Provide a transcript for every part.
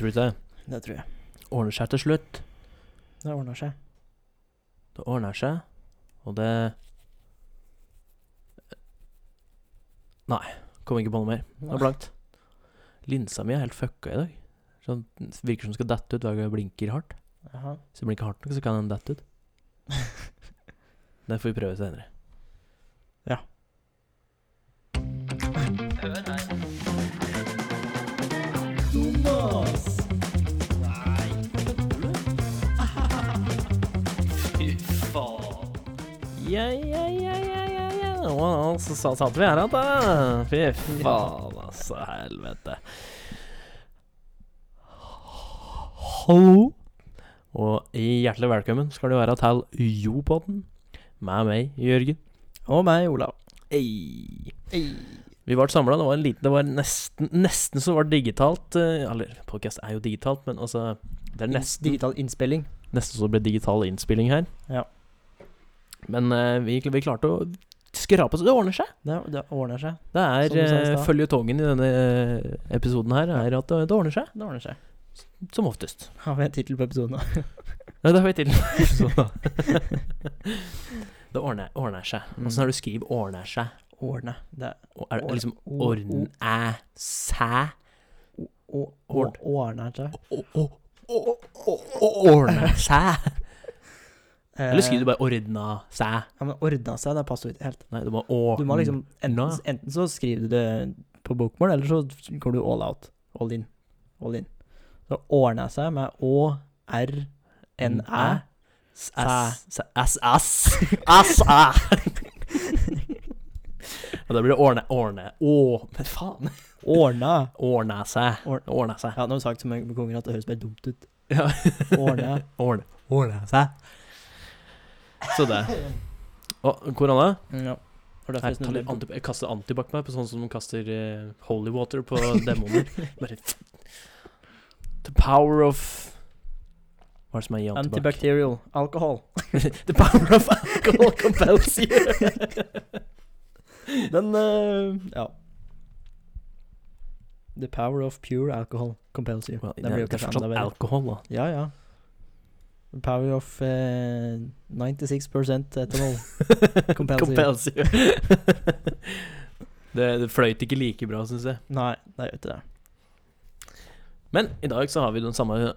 Tror du ikke det? Det tror jeg. Ordner seg til slutt. Det ordner seg. Det ordner seg, og det Nei, kom ikke på noe mer. Det er blankt. Linsa mi er helt fucka i dag. Sånn, virker som den skal dette ut hver gang jeg blinker hardt. Aha. Hvis jeg blinker hardt nok, så kan den dette ut. Det får vi prøve senere. Ja, ja, ja, ja, ja, ja. Å, så sa- satt vi her igjen, da. Fy faen, altså. Helvete. Hallo. Og hjertelig velkommen skal du være til Jopodden med meg, Jørgen. Og meg, Olav. Ei. Vi ble samla, det var en liten Det var nesten, nesten så var det digitalt. eh, Eller, podcast er jo digitalt, men altså Det er nesten Digital innspilling. Nesten så det ble digital innspilling her. Ja. Men eh, vi, vi klarte å skrape så det ordner seg. Det, det ordner seg. Det Som du sa i stad. føljetongen i denne eh, episoden her er at det, det ordner seg. Det ordner seg. Som oftest. Har vi en tittel på episoden nå? Ja, det har vi til. Så da. det ordner, ordner seg. Åssen er det du skriver 'ordner seg'? Ordne. Det er Og Er det Or- liksom o- ordn æ sæ? å, å, Ord. ordner seg. Å- å- å- å- å- Ordne seg? Eller skriver du bare 'ordna seg'? Ja, men ordna seg, det passer ikke helt. Nei, du må å, Du må liksom enten, enten så skriver du det på bokmål, eller så går du all out. All in. All in. Så ordner seg med Å, R, N, Æ. S, S, S, S, S, S, Æ. Og da blir det ordne, ordne, å, men faen. Ordna. Ordne seg, Ordna seg. Ja, nå har du sagt så mange ganger at det høres bare dumt ut. Ja. Ordne. Ordne, ordne seg. Så det. Og korona? Ja. For derfor anti, jeg kaster antibac meg på sånn som de kaster eh, holy water på demoner. Bare The power of Hva er det som er i antibac? Antibacterial alcohol. The power of alcohol compels you. Den eh, Ja. The power of pure alcohol compels you. Well, Den det, blir jo det er kanskje fortsatt enda bedre. alkohol, da. Ja, ja. Power of eh, 96 ethanol Compelsive. det, det fløyt ikke like bra, syns jeg. Nei, det gjør ikke det. Men i dag så har vi den samme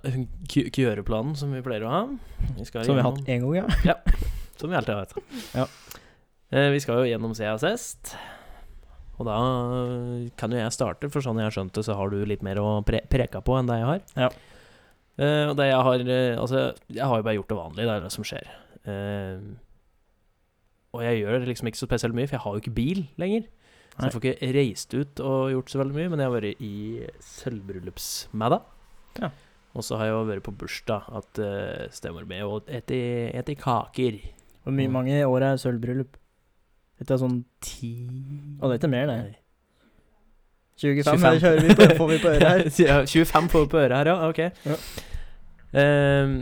kjøreplanen som vi pleier å ha. Vi Som vi har hatt én gang, ja. ja. Som vi alltid har hatt. Ja. Eh, vi skal jo gjennom CSS Og da kan jo jeg starte, for sånn jeg har skjønt det, så har du litt mer å pre preka på enn det jeg har. Ja. Eh, og det jeg har eh, Altså, jeg har jo bare gjort det vanlige, det er det som skjer. Uh, og jeg gjør det liksom ikke så spesielt mye, for jeg har jo ikke bil lenger. Så Nei. jeg får ikke reist ut og gjort så veldig mye, men jeg har vært i sølvbryllupsmiddag. Ja. Og så har jeg jo vært på bursdag at uh, stemor mi og spiste kaker. Hvor mye mange år er sølvbryllup? Dette er sånn Ti Å, det er ikke mer, det. Nei. 25, 25. kjører vi på, får vi på øret her? ja, 25 får vi på øret her, ja. Ok. Ja. Um,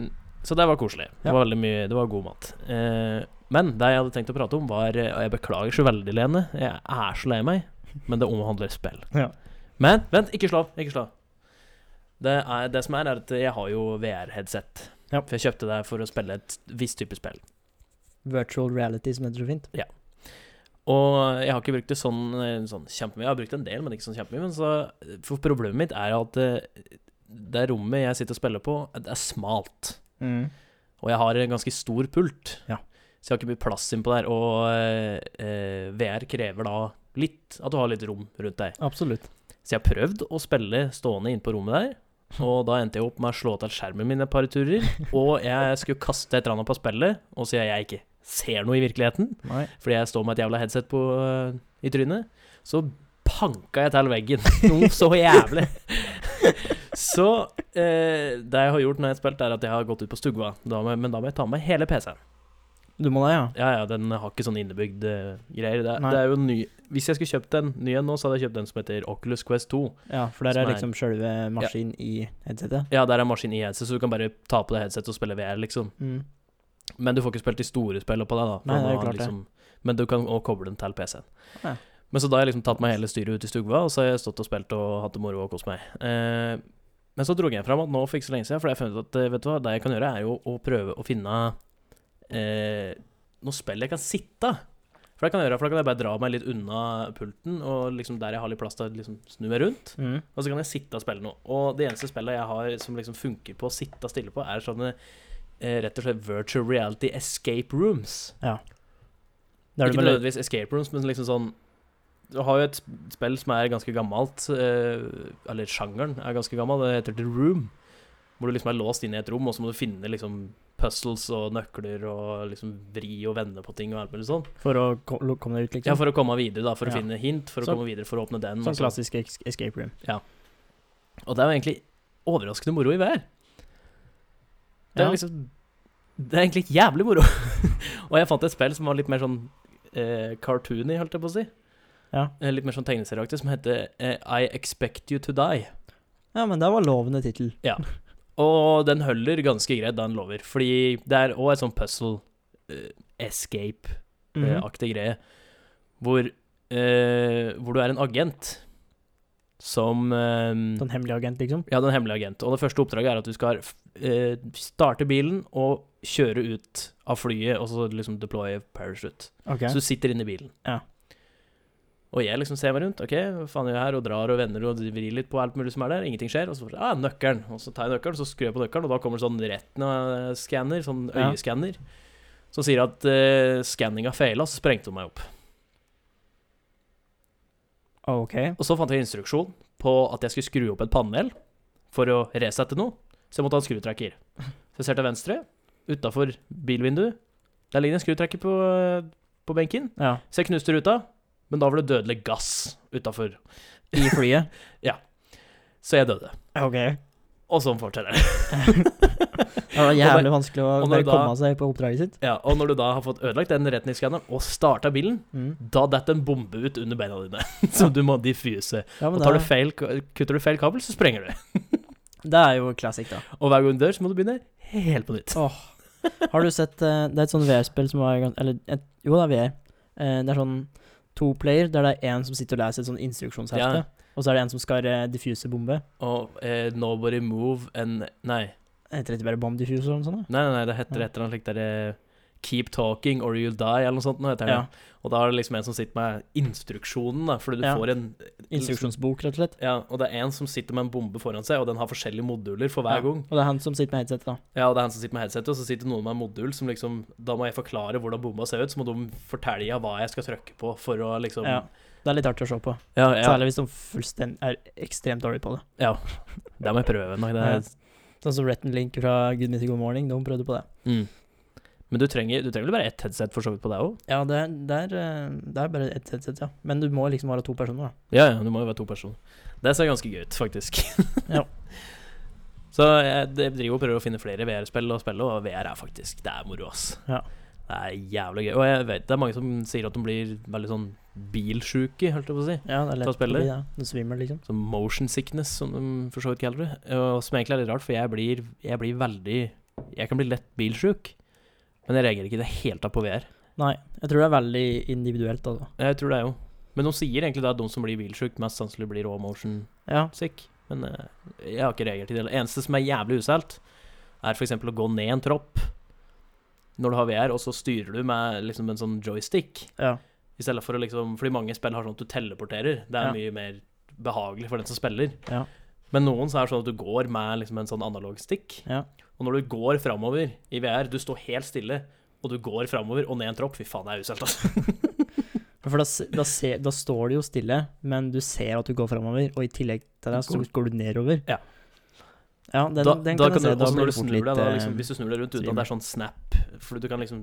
så det var koselig. Det Ja. var veldig mye Det var god mat. Uh, men det jeg hadde tenkt å prate om, var Og jeg beklager så veldig, Lene. Jeg er så lei meg. Men det omhandler spill. Ja. Men vent, ikke slå av. Ikke slå av. Det, det som er, er at jeg har jo VR-headset. Ja. For jeg kjøpte det for å spille et visst type spill. Virtual reality, som heter så fint. Og jeg har ikke brukt det sånn, eh, sånn kjempemye. Jeg har brukt en del, men ikke sånn kjempemye. Men så, for problemet mitt er at eh, det rommet jeg sitter og spiller på, det er smalt. Og jeg har en ganske stor pult. Ja. Så jeg har ikke mye plass innpå der. Og eh, eh, VR krever da litt at du har litt rom rundt deg. Absolutt. Så jeg har prøvd å spille stående inne på rommet der. Og da endte jeg opp med å slå til skjermen min et par turer. Og jeg skulle kaste et eller annet på spillet, og så siden jeg ikke ser noe i virkeligheten, Nei. fordi jeg står med et jævla headset på, uh, i trynet, så panka jeg til veggen. Noe så jævlig. så eh, det jeg har gjort når jeg har spilt, er at jeg har gått ut på stugva. Da må, men da må jeg ta med hele PC-en. Du må det, ja? Ja, ja, den har ikke sånn innebygd uh, greier. Det, det er jo ny Hvis jeg skulle kjøpt en ny en nå, så hadde jeg kjøpt den som heter Oculus Quest 2. Ja, for der er liksom sjølve maskinen i headsetet. Ja, der er maskin i headset, så du kan bare ta på det headsetet og spille VR, liksom. Mm. Men du får ikke spilt de store spillene på det, da. Nei, det er klart liksom, det. Men du kan også koble den til PC-en. Ja. Men så da har jeg liksom tatt meg hele styret ut i stugva, og så har jeg stått og spilt og hatt det moro og kost meg. Eh, Men så dro jeg fram at nå for ikke så lenge siden, for jeg fant ut at eh, vet du hva, det jeg kan gjøre, er jo å prøve å finne eh, noe spill jeg kan sitte. For det kan jeg gjøre, for da kan jeg bare dra meg litt unna pulten, og liksom der jeg har litt plass til å liksom snu meg rundt. Mm. Og så kan jeg sitte og spille noe. Og det eneste spillet jeg har som liksom funker på å sitte stille på, er sånne rett og slett virtual reality escape rooms. Er Ikke nødvendigvis escape rooms, men liksom sånn Du har jo et spill som er ganske gammelt, eh, eller sjangeren er ganske gammel, det heter The Room. Hvor du liksom er låst inn i et rom, og så må du finne liksom puzzles og nøkler og liksom vri og vende på ting og alt mulig sånn. For å komme deg ut, liksom. Ja, for å komme videre, da. For å Ja. finne hint, for å Sånn- komme videre, for å åpne den. sånn klassisk escape room. Og det er jo egentlig overraskende moro i vær. Det er Ja. liksom Det er egentlig jævlig moro. og jeg fant et spill som var litt mer sånn eh, cartoony, holdt jeg på å si. Ja. Eh, Litt mer sånn tegneserieaktig, som heter eh, I Expect You To Die. ja, men det var lovende tittel. Og den holder ganske greit, da den lover. Fordi det er òg et sånn puzzle eh, escape-aktig Mhm. greie. Hvor, eh, hvor du er en agent som eh, Den hemmelig agent, liksom. Ja, den hemmelige agent. Og det første oppdraget er at du skal eh, starte bilen og kjøre ut av flyet, og så liksom deploye parachute. Okay. Så du sitter inne i bilen. Ja. Og jeg liksom ser meg rundt. OK, hva faen gjør jeg her? Og drar og vender og vrir litt på alt mulig som er der. Ingenting skjer. Og så ah, nøkkelen. Og så tar jeg nøkkelen, og så skrur jeg på nøkkelen, og da kommer sånn retina-skanner, sånn Ja. øyeskanner, som sier at uh, skanninga feila, så sprengte hun meg opp. Ok. Og så fant jeg instruksjon på at jeg skulle skru opp et panel for å resette noe. Så jeg måtte ha en skrutrekker. Så jeg ser til venstre, utafor bilvinduet. Der ligger en skrutrekker på, på benken. Ja. Så jeg knuste ruta, men da var det dødelig gass utafor. I flyet. Så jeg døde. ok. Og sånn fortsetter det. Det var jævlig vanskelig å da- komme seg på oppdraget sitt. Ja, og når du da har fått ødelagt den retningsskanneren og starta bilen, Mm. da detter en bombe ut under beina dine som du må diffuse. Ja, Og tar du feil, kutter du feil kabel, så sprenger du. det er jo classic, da. Og hver gang du dør, så må du begynne helt på nytt. Oh. Har du sett eh, Det er et sånt VR-spill som var Eller et, jo, det er VR. Det er sånn to player der det er en som sitter og leser et sånn instruksjonshefte, Ja. Og så er det en som skal uh, diffuse bombe. Og eh, Nobody Move and Nei. Heter det ikke bare bomb diffuse eller noe sånt? Nei, nei, nei, det heter et eller annet slikt eh, Keep talking or you'll die, eller noe sånt. Nå heter det. Ja. Og da er det liksom en som sitter med instruksjonen, da, fordi du Ja. får en Instruksjonsbok, rett og slett. Ja, og det er en som sitter med en bombe foran seg, og den har forskjellige moduler for hver Ja. gang. Og det er han som sitter med headset, da. Ja, og det er han som sitter med headsetet, og så sitter noen med en modul som liksom Da må jeg forklare hvordan bomba ser ut, så må de fortelle hva jeg skal trykke på for å liksom Ja. Det er litt artig å se på. ja, ja, Særlig hvis de er ekstremt dårlige på det. Ja, det må jeg prøve en dag. Det Sånn som Rett Link fra Good Meeting Good Morning, de prøvde på det. mm. Men du trenger, du trenger vel bare ett headset for så vidt på deg òg? Ja, det er, det, er, eh, det er bare ett headset, ja. Men du må liksom være to personer, da. Ja, ja, du må jo være to personer. Det ser ganske gøy ut, faktisk. Ja. Så jeg jeg driver og prøver å finne flere VR-spill å spille, og VR er faktisk Det er moro, ass. Ja. Det er jævlig gøy. Og jeg vet det er mange som sier at de blir veldig sånn bilsjuke, holdt jeg på å si. Ja, det er lett spille? det. Du svimmer, liksom. Så motion sickness, som de for så vidt kaller det. Og som egentlig er litt rart, for jeg blir, jeg blir veldig Jeg kan bli lett bilsjuk, men jeg reagerer ikke i det hele tatt på VR. Nei, jeg tror det er veldig individuelt, altså. Jeg tror det er jo Men de sier egentlig at de som blir bilsjuke, mest sannsynlig blir raw motion Ja. sick. Men eh, jeg har ikke reagert i det. Det eneste som er jævlig uselt, er f.eks. å gå ned en tropp når du har VR, og så styrer du med liksom en sånn joystick. ja. I stedet for å liksom Fordi mange spill har sånn at du teleporterer. Det er mye mer behagelig for den som spiller. Ja. Men noen så er det sånn at du går med liksom en sånn analog stick. Ja. Og når du går framover i VR, du står helt stille, og du går framover og ned en tropp Fy faen, det er uselt, altså. For da, da, se, da står du jo stille, men du ser at du går framover, og i tillegg til det så Går- du nedover. Ja. Ja, den, da, den da kan jeg se. du, Da blir det fort litt eh, liksom, hvis du snur deg rundt uten at det er sånn snap For du kan liksom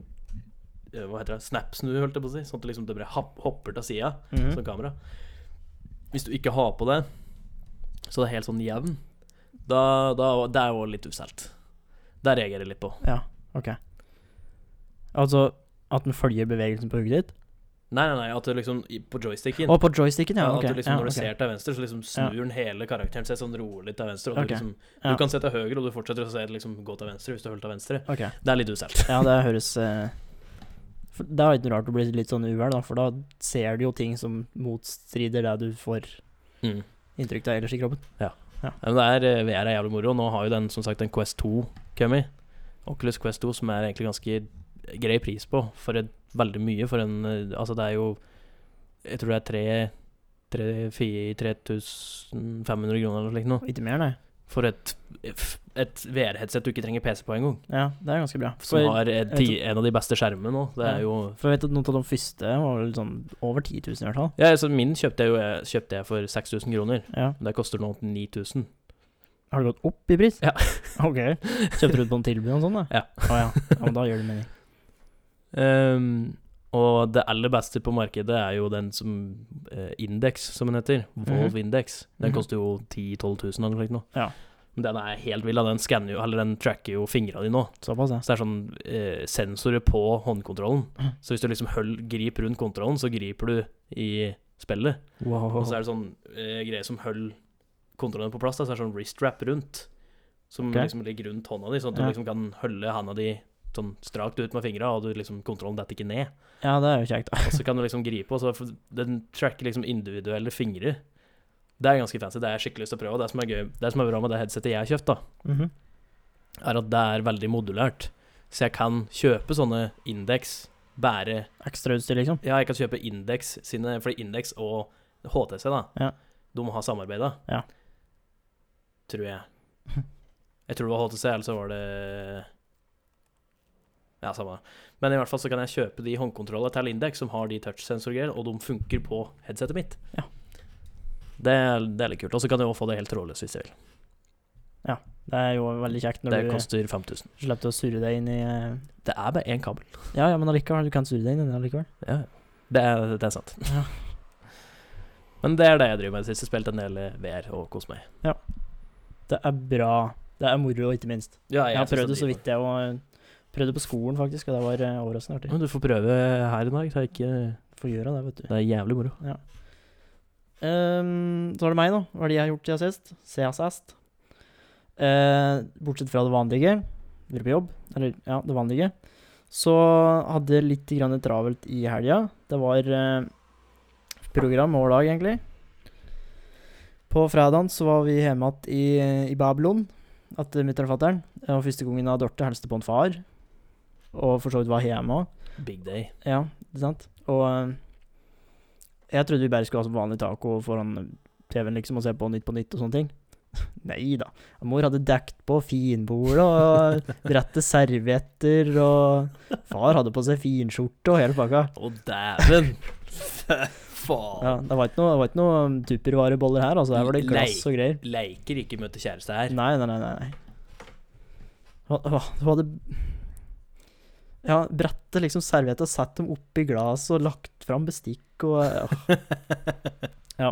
Hva heter det? Snap-snu, holdt jeg på å si. Sånn at det liksom det bare hopp- hopper til sida, mhm. som kamera. Hvis du ikke har på det, så det er helt sånn jevn, da, da Det er jo litt uselt. Der reagerer jeg litt på. Ja, ok. Altså at den følger bevegelsen på hugget ditt? Nei, nei, nei, at du liksom På joysticken Å, på joysticken, ja. Ja, ok. At du liksom, ja, når du okay. ser til venstre, så liksom snur den hele karakteren seg sånn rolig til venstre. Og du, liksom, ja. du kan se til høyre, og du fortsetter å se liksom, gå til venstre hvis du holder til venstre. Det er litt uselt. Ja, det høres eh, for Det er ikke noe rart å bli litt sånn uvel, da, for da ser du jo ting som motstrider det du får Mm. inntrykk av ellers i kroppen. Ja. men det er, eh, VR er jævlig moro. Nå har jo den som sagt en Quest 2 kommet. Oculus Quest 2, som er egentlig ganske grei pris på for et, veldig mye. For en eh, Altså, det er jo Jeg tror det er tre 3500 kroner eller noe slikt. Ikke mer, nei. For et, et VR-headset du ikke trenger PC på engang. Ja, det er ganske bra. Som For, har et, ti- en av de beste skjermene nå. Det er Ja. jo for jeg vet at noen av de første var vel sånn over 10 000 i hvert fall. Ja, altså min kjøpte jeg jo kjøpte jeg for 6000 kroner. Ja. Det koster nå 9000. Har det gått opp i pris? Ja. ok. Kjøpte du det på en tilbud og sånn, da? Ja. Å ja. ja. Men da gjør det mening. Ehm, og det aller beste på markedet er jo den som eh, Index, som den heter. Volve Mhm. Index. Den Mhm. koster jo 10 000-12 000 eller noe slikt. Ja. Men den er helt vill. Den skanner jo, eller den tracker jo fingrene dine nå. Såpass, ja. Så det er sånn eh, sensorer på håndkontrollen. Mm. Så hvis du liksom hold, griper rundt kontrollen, så griper du i spillet. Wow. Og så er det sånn eh, greier som holder kontrollen på plass. Da, så er det sånn wrist wrap rundt. Som okay. liksom ligger rundt hånda di, sånn at Ja. du liksom kan holde handa di sånn strakt ut med fingra, og du liksom, kontrollen detter ikke ned. Ja, det er jo kjekt. Og så kan du liksom gripe, og så den tracker liksom individuelle fingre. Det er ganske fancy. Det er jeg skikkelig lyst til å prøve. Det som er gøy, det som er bra med det headsetet jeg har kjøpt, da, Mhm. er at det er veldig modulært. Så jeg kan kjøpe sånne indeks, bære Ekstrautstyr, liksom. Ja, jeg kan kjøpe Index sine, fordi Index og HTC, da, Ja. de har samarbeida. Ja. Tror jeg. Jeg tror det var HTC, eller så var det Ja, samme. Men i hvert fall så kan jeg kjøpe de håndkontrollene til Lindex som har de touchsensorgreiene, og de funker på headsetet mitt. Ja. Det, det er litt kult. Og så kan jeg også få det helt trådløst hvis jeg vil. Ja, Det er jo veldig kjekt når Det du koster 5000. slipper å surre deg inn i uh... Det er bare én kabel. Ja, ja, men allikevel, du kan surre deg inn i den allikevel. Ja, det er, det er sant. Ja. Men det er det jeg driver med. Sist jeg spilte en del VR og kost meg. Det er bra. Det er moro, ikke minst. Ja, Jeg har prøvd det så vidt, jeg òg. Prøvde på skolen, faktisk, og det var eh, overraskende artig. Men du får prøve her i dag. Det er, ikke, Får gjøre det, vet du. det er jævlig moro. Ehm, så var det meg, da. Hva er det jeg har gjort siden sist? Siden sist. Eh, bortsett fra det vanlige, vært på jobb, eller ja, det vanlige, så hadde jeg litt grann travelt i helga. Det var eh, program hver dag, egentlig. På fredagen så var vi hjemme igjen i, i Babylon, etter mutter'n og fatter'n. Var første gangen av Dorte hilste på en far, og for så vidt var hjemme òg. Big day. Ja, ikke sant? Og eh, jeg trodde vi bare skulle ha som vanlig taco foran TV-en liksom og se på Nytt på Nytt og sånne ting. Nei da. Mor hadde dekt på finbordet og rette servietter, og far hadde på seg finskjorte og hele pakka. Å, dæven! Faen. Ja, det var ikke noe, det noe tuppervareboller her, altså. Her var det glass og greier. Leiker ikke møte kjæreste her. Nei, nei, nei. nei, Hun hadde Ja, brettet liksom servietter, satt dem oppi glass og lagt fram bestikk og ja. ja.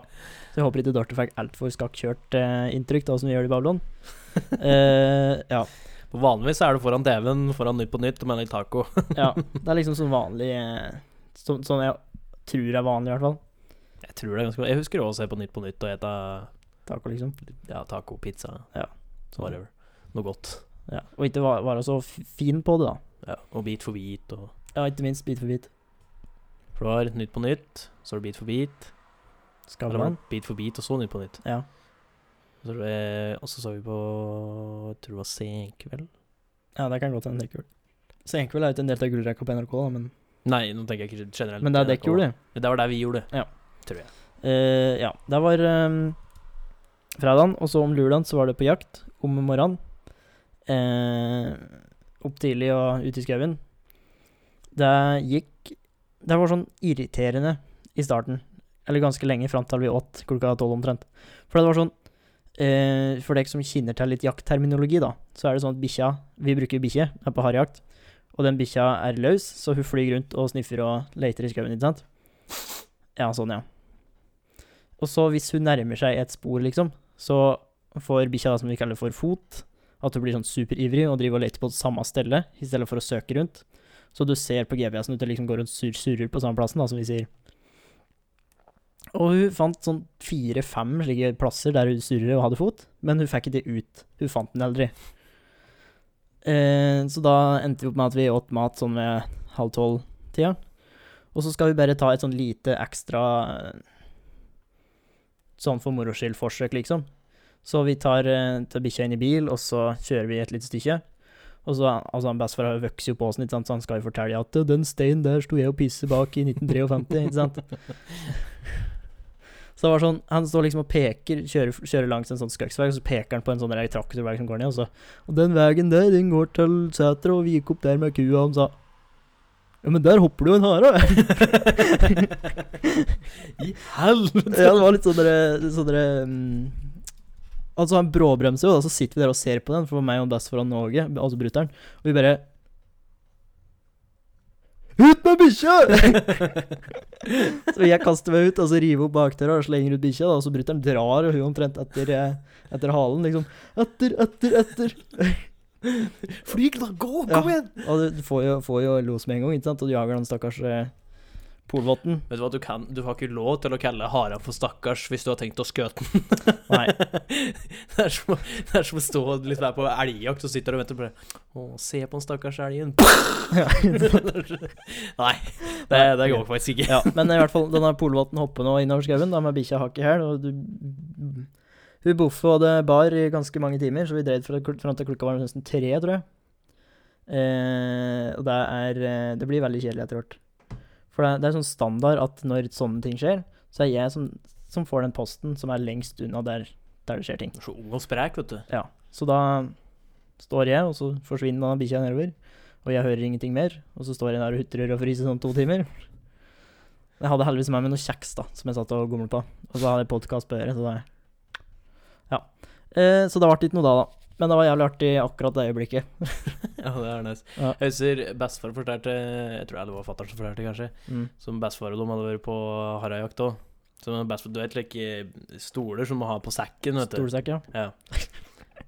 Så jeg håper ikke Dorte fikk altfor skakkjørt eh, inntrykk, da, som vi gjør i Babylon. Eh, ja. På Vanligvis er du foran TV-en foran Nytt på Nytt og med litt taco. ja. Det er liksom sånn vanlig eh, så, Sånn jeg tror er vanlig, i hvert fall. Jeg tror det er ganske bra. Jeg husker også å se på Nytt på Nytt og ete Taco, liksom. ja, taco, pizza, Ja. whatever. Noe godt. Ja. Og ikke være så fin på det, da. Ja, og Bit for bit og Ja, ikke minst bit for bit. For du har Nytt på Nytt, så har du Bit for man Skavlan. Beat for bit, og så Nytt på Nytt. Ja. Og så, var og så så vi på Jeg tror det var Senkveld. ja, det kan godt hende det kult. Senkveld er jo ikke en del av gullrekka på NRK, da, men, Nei, nå tenker jeg ikke generelt. men det er det dere gjorde. Det var det vi gjorde. Ja. Tror jeg. Uh, ja, det var um, fredagen, og så om lørdagen så var det på jakt om morgenen. Eh, opp tidlig og ute i skauen. Det gikk Det var sånn irriterende i starten, eller ganske lenge, fram til vi åt klokka tolv omtrent. For det var sånn eh, For dere som kjenner til litt jaktterminologi, da, så er det sånn at bikkja Vi bruker bikkje, er på harejakt, og den bikkja er løs, så hun flyr rundt og sniffer og leter i skauen, ikke sant? Ja, sånn, ja. Og så hvis hun nærmer seg et spor, liksom, så får bikkja som vi kaller for fot. At hun blir sånn superivrig og driver og leter på samme stelle i stedet for å søke rundt. Så du ser på GPS-en at det liksom går og sur surrer på samme plassen, da, som vi sier. Og hun fant sånn fire-fem slike plasser der hun surrer og hadde fot, men hun fikk ikke det ut. Hun fant den aldri. Eh, så da endte vi opp med at vi åt mat sånn ved halv tolv-tida. Og så skal vi bare ta et sånn lite ekstra Sånn for moro skyld forsøk, liksom. Så vi tar eh, tar bikkja inn i bil, og så kjører vi et lite stykke. Og så, altså han Bestefar vokser jo på oss, så han skal jo fortelle at 'den steinen der sto jeg og pisset bak i 1953', ikke sant? Så det var sånn, Han står liksom og peker, kjører, kjører langs en sånn skøksvei, og så peker han på en sånn traktorvei som går ned, og så Og den veien der, den går til setra, og vi gikk opp der med kua, og han sa Ja, men der hopper jo en hare! I helvete! ja, det var litt sånn dere sånn mm, Altså, han bråbremser jo, da, så sitter vi der og ser på den, for meg og bestefar foran Norge, altså brutter'n, og vi bare Ut med bikkja! så jeg kaster meg ut, og så river opp bakdøra og slenger ut bikkja, og så brutter'n drar hun omtrent etter, eh, etter halen, liksom. Etter, etter, etter. Flyg, da! Gå! Ja. Kom igjen! Og du får jo, får jo los med en gang, ikke sant, og du jager den stakkars eh, polvotten. Vet du hva, du kan Du har ikke lov til å kalle haren for stakkars hvis du har tenkt å skjøte den. Nei. det, er som, det er som å stå litt der på elgjakt og sitter og venter på det. Å, se på den stakkars elgen. Nei, det, det går faktisk ikke. Ja, men i hvert fall, denne polvotten hopper nå innover skauen med bikkja hakk i hæl, og du Hun boffe og det bar i ganske mange timer, så vi dreide fra, fram til klokka var nesten tre, tror jeg. Eh, og det er eh, Det blir veldig kjedelig etter hvert. For det, det er sånn standard at når sånne ting skjer, så er jeg som, som får den posten som er lengst unna der, der det skjer ting. Så ung og sprek, vet du. Ja, så da står jeg, og så forsvinner denne bikkja nedover. Og jeg hører ingenting mer. Og så står jeg der og hutrer og fryser sånn to timer. Jeg hadde heldigvis med meg noe kjeks da, som jeg satt og gomlet på. Og så hadde jeg podkast på øret, så da Ja. Eh, så det ble ikke noe da, da. Men det var jævlig artig akkurat det øyeblikket. Ja, det er nice. Ja. Jeg husker bestefar fortalte Jeg tror det var fatter'n som fortalte, kanskje. Mm. Som bestefar og de hadde vært på harajakt òg. Du vet like stoler som må ha på sekken, vet du. Stolsekk, ja. Ja.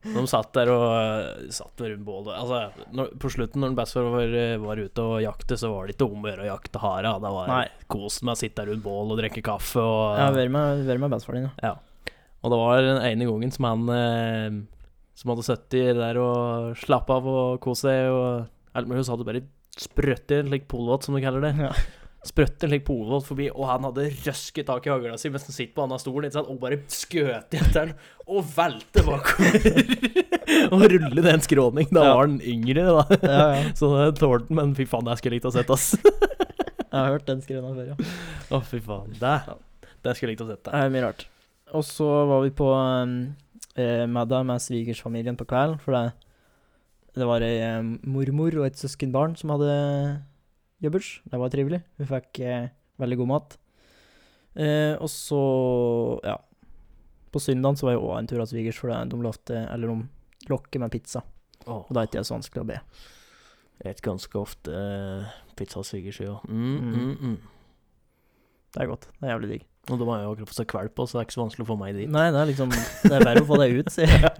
De satt der og eh, satt rundt bålet. Altså, når, på slutten, når bestefar var, var ute og jakte, så var det ikke om å gjøre å jakte hare. Det var Nei. kos med å sitte rundt bål og drikke kaffe og Ja, har med, vært med bestefaren din, ja. Og det var den ene gangen som han eh, Som hadde sittet der og slappet av og kost seg og alt mulig, så hadde bare sprøtt en slik polvott, som de kaller det. Ja. Sprøtt en slik polvott forbi, og han hadde røsket tak i hagla si mens han sitter på annen stol, ikke sant, og bare skjøt etter den og velte bakover. og rulle den skråning. Da Ja. var han yngre, da. ja, ja. Så det tålte han, men fy faen, det skulle jeg likt å sett, ass. Jeg har hørt den skrevet før, ja. Å, fy faen. Det, det skulle jeg likt å sett. Det er mye rart. Og så var vi på um, eh, middag med svigersfamilien på kvelden, for det, det var ei eh, mormor og et søskenbarn som hadde jobbers. Det var trivelig. Vi fikk eh, veldig god mat. Eh, og så, ja På søndagen så var jeg òg en tur av svigers, for det, de lovte Eller de lokker med pizza. Oh. Og da er ikke det så vanskelig å be. Jeg spiser ganske ofte uh, pizza og svigersida. Mm, Mm. mm, mm. Det er godt. Det er jævlig digg. Og de har jo akkurat fått seg kvalp så det er ikke så vanskelig å få meg dit. Nei, det er liksom Det er verre å få deg ut, sier jeg. Ja,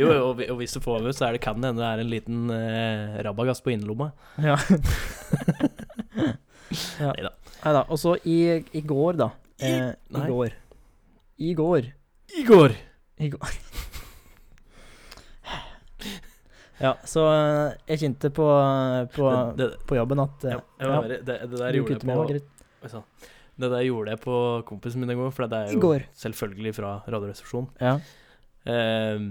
jo, jo, og, og hvis du får meg ut, så er det, kan det hende det er en liten eh, rabagass på innerlomma. Ja. ja. Neida. Nei da. Og så i, i går, da. Eh, I nei. går. I går. I går! I går. ja, så eh, jeg kjente på, på, Det, det, på jobben at ja, ja, jeg det, det der gjorde jeg på Margaret. Det der gjorde jeg på kompisen min en gang, for det er I jo går. selvfølgelig fra Radioresepsjonen. Ja. Um,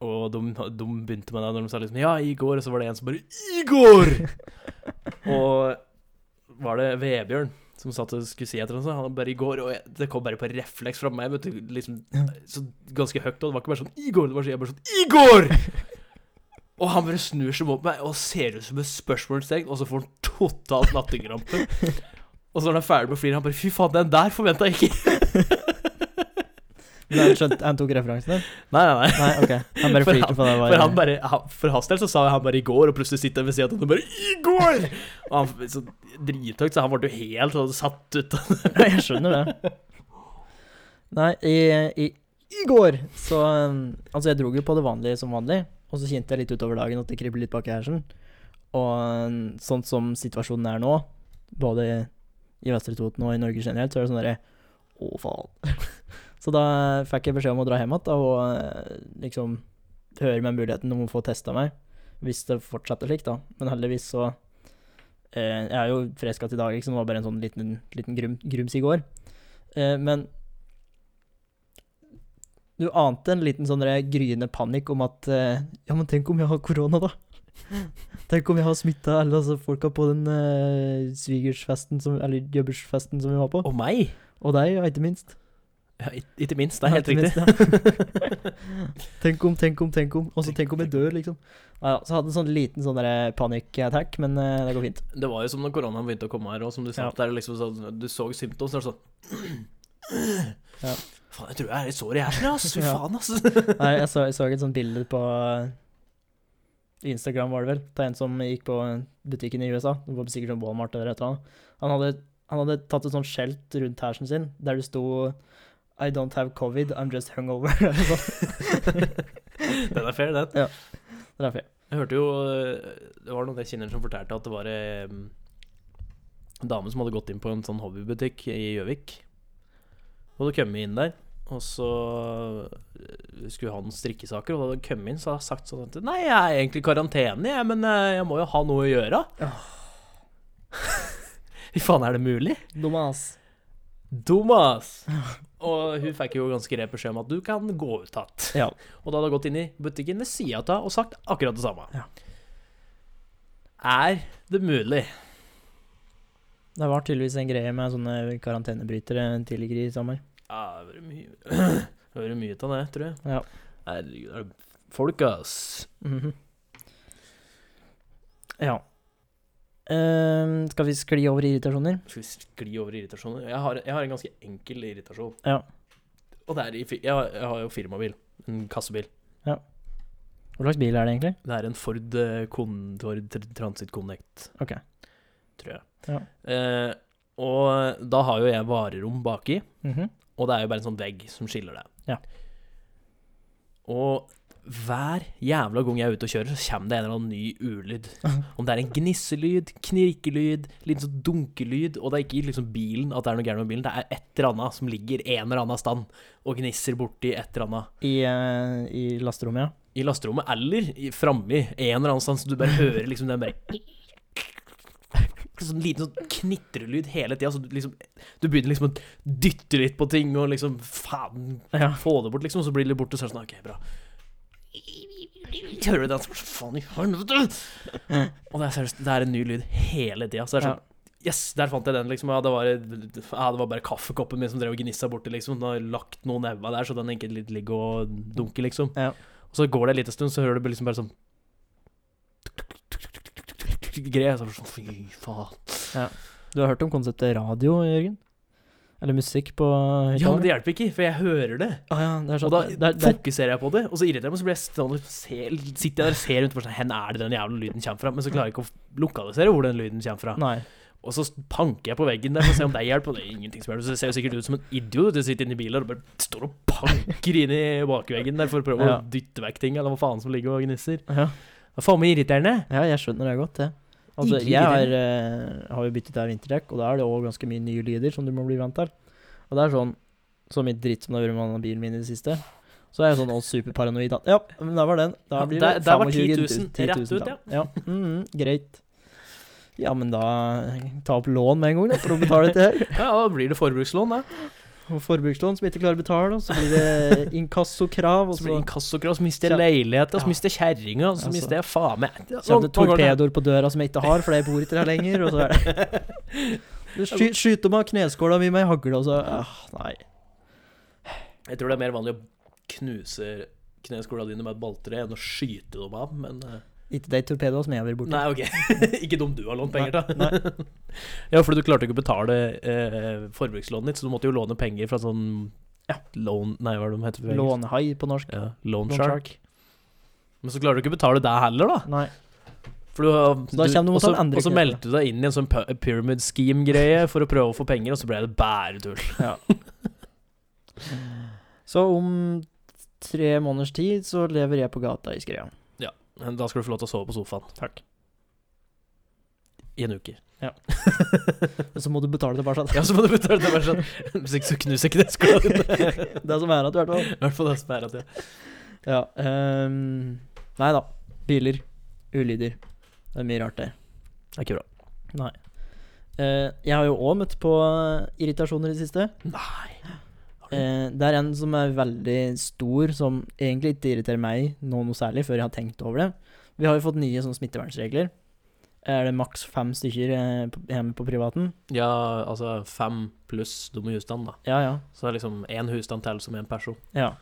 og de, de begynte med det når de sa liksom Ja, i går. Og så var det en som bare I går! og var det Vebjørn som satt og skulle si et eller annet, han bare i går, og jeg, det kom bare på refleks fra meg, vet du, liksom så ganske høyt, og det var ikke bare sånn I går, det var så jeg bare sånn I går! Og han bare snur seg mot meg og ser ut som et spørsmålstegn, og så får han totalt latterkrampe. Og så når han er ferdig med å flire, han bare Fy faen, den der forventa jeg ikke! Men han skjønt, Han tok referansen der? Nei, nei, nei. Nei, OK. Han bare flirte på det. Bare. For, han bare, han, for hans del så sa han bare i går, og plutselig sitter han ved siden av og bare I går! Og han så drithøyt, så han ble jo helt sånn satt ut. Ja, jeg skjønner det. Nei, i, i, i går så um, Altså, jeg dro jo på det vanlige som vanlig, og så kjente jeg litt utover dagen at det kribler litt bak hersen. Og um, sånn som situasjonen er nå, både i Vestre Toten og i Norge generelt, så er det sånn derre Å, faen. så da fikk jeg beskjed om å dra hjem igjen og eh, liksom høre med muligheten om å få testa meg, hvis det fortsetter slik, da. Men heldigvis så eh, Jeg er jo frisk igjen i dag, liksom. Det var bare en sånn liten, liten grum, grums i går. Eh, men Du ante en liten sånn gryende panikk om at eh, Ja, men tenk om jeg har korona, da? Tenk om jeg har smitta alle altså, folka på den uh, svigersfesten som, Eller jobbersfesten som vi var på. Og meg! Og deg, ja, ikke minst. Ja, ikke minst. Det er helt riktig. minst, ja. tenk om, tenk om, tenk om. Og så tenk om jeg dør, liksom. Ja, så hadde en sånn liten sånn der panic-attack, men eh, det går fint. Det var jo som når koronaen begynte å komme her, og som du sa, der liksom så, du så er det sånn Ja. Faen, jeg tror jeg er litt sår i hjernen, ass. Fy faen, ass. Nei, jeg så, jeg så et sånt bilde på eh, Instagram, var det vel, av en som gikk på butikken i USA. Det var sikkert sånn Walmart eller et eller annet. Han hadde, han hadde tatt et sånt skjelt rundt hersen sin der det sto I don't have covid, I'm just hungover. Den er fair, den. Det er fair. Jeg hørte jo øh, Det var noen jeg kjenner som fortalte at det var eh, en dame som hadde gått inn på en sånn hobbybutikk i Gjøvik. Og hadde kommet inn der, og så øh, skulle han strikkesaker. Og da hadde han kommet inn, så hadde han sagt sånn at Nei, jeg er egentlig i karantene, jeg, men øh, jeg må jo ha noe å gjøre. Fy faen, er det mulig? Dumas. Dumas! Og hun fikk jo ganske greit beskjed om at du kan gå ut igjen. Ja. Og da hadde hun gått inn i butikken ved sida av og sagt akkurat det samme. Ja. Er det mulig? Det var tydeligvis en greie med sånne karantenebrytere tidligere i sommer. Ja, det har vært mye har mye av det, tror jeg. Ja. Herregud, er det folk, ass. Mhm. Ja. Ehm, skal vi skli over i irritasjoner? Skal vi skli over irritasjoner? Jeg har, jeg har en ganske enkel irritasjon. Ja. Og det er i fi- jeg, har, jeg har jo firmabil. En kassebil. Hva slags bil er det egentlig? Det er en Ford, eh, Con, Ford Tr- Transit Connect, Ok. tror jeg. Ja. Eh, og da har jo jeg varerom baki. Mhm. Og det er jo bare en sånn vegg som skiller det. Ja. Og hver jævla gang jeg er ute og kjører, så kommer det en eller annen ny ulyd. Om det er en gnisselyd, knirkelyd, litt sånn dunkelyd, og det er ikke liksom bilen at det er noe gærent med bilen, det er et eller annet som ligger en eller annen stand og gnisser borti et eller annet. I, uh, I lasterommet, ja. I lasterommet, eller framme i en eller annen stand, så du bare hører liksom den bare Sånn liten sånn knitrelyd hele tida. Så du liksom Du begynner liksom å dytte litt på ting og liksom Faen, Ja. få det bort, liksom. Og så blir det litt borte, så er det sånn OK, bra. Hører du den? Så Faen i helvete! Og det er seriøst, det er en ny lyd hele tida. Så det er sånn Yes, der fant jeg den, liksom. Ja, det var, ja, det var bare kaffekoppen min som drev og gnissa borti, liksom. Den har lagt noen never der, så den litt ligger og dunker, liksom. Ja. Og så går det en liten stund, så hører du liksom bare sånn Greier. Så er Så sånn, fy faen. Du har hørt om konseptet radio, Jørgen? Eller musikk på Ja, men det hjelper ikke, for jeg hører det. ah, ja, det er Og sånn da det, er- det, er- fokuserer jeg på det, og så irriterer jeg meg, så blir jeg stående og se, sitter jeg der og ser rundt på sånn Hvor er det den jævla lyden kommer fra? Men så klarer jeg ikke å lokalisere hvor den lyden kommer fra. Nei. Og så panker jeg på veggen der for å se om det hjelper, det er ingenting som hjelper. Så det ser jo sikkert ut som en idiot du sitter inne i bilen og bare står og panker inn i bakveggen der for å prøve Ja. å dytte vekk ting, eller hva faen som ligger og gnisser. Ja. Det er faen meg irriterende. ja, jeg skjønner det godt, det. Altså, jeg har, uh, har jo byttet av vinterdekk, og da er det òg ganske mye nye lyder som du må bli vant til. Og det er sånn Så mye dritt som det har vært med bilen min i det siste. Så er jeg sånn superparanoid at Ja, men der var den. Da Ja, blir det der var 25 10 000 rett ut, tall. ja. mhm, greit. Ja, men da ta opp lån med en gang, da, for å betale dette her. Ja, da blir det forbrukslån, da. Og forbrukslån som ikke klarer å betale, og så blir det inkassokrav, og Så blir det inkassokrav, så mister jeg leiligheter, så mister jeg kjerringa, så mister jeg faen meg Så kommer det torpedoer på døra som jeg ikke har, for jeg bor ikke her lenger, og så er det Du sky, Skyter meg kneskåla mi med ei hagle, og så ah, Nei. Jeg tror det er mer vanlig å knuse kneskåla dine med et balltre enn å skyte dem av, men eh, Ikke de torpedoene som jeg har vært borti. Nei, ok. ikke dem du har lånt penger til. Ja, for du klarte ikke å betale eh, forbrukslånet ditt, så du måtte jo låne penger fra sånn Ja. Loan Nei, hva er det de heter? Lånehai på norsk. Ja, loan Loan shark. Men så klarer du ikke å betale det heller, da. Nei. For du, du og så- meldte du deg inn i en sånn pyramid scheme-greie for å prøve å få penger, og så ble det bare tull. Ja. Så om tre måneders tid så lever jeg på gata i Skrea. Men da skal du få lov til å sove på sofaen. Takk. I en uke. Ja så må du betale tilbake. Ja, så må du betale det. Bare sånn. Hvis ikke så knuser ikke det skolen. det som er at, i hvert fall. I hvert fall det som er at ja. Ja. um, nei da. Biler. Ulyder. Det er mye rart det. Det er ikke bra. Nei. Uh, jeg har jo òg møtt på irritasjoner i det siste. Nei. Eh, det er en som er veldig stor, som egentlig ikke irriterer meg nå noe særlig, før jeg har tenkt over det. Vi har jo fått nye sånne smittevernregler. Er det maks fem stykker eh, hjemme på privaten? Ja, altså fem pluss dumme husstand, da. Ja, ja. Så det er liksom én husstand til som én person. ja.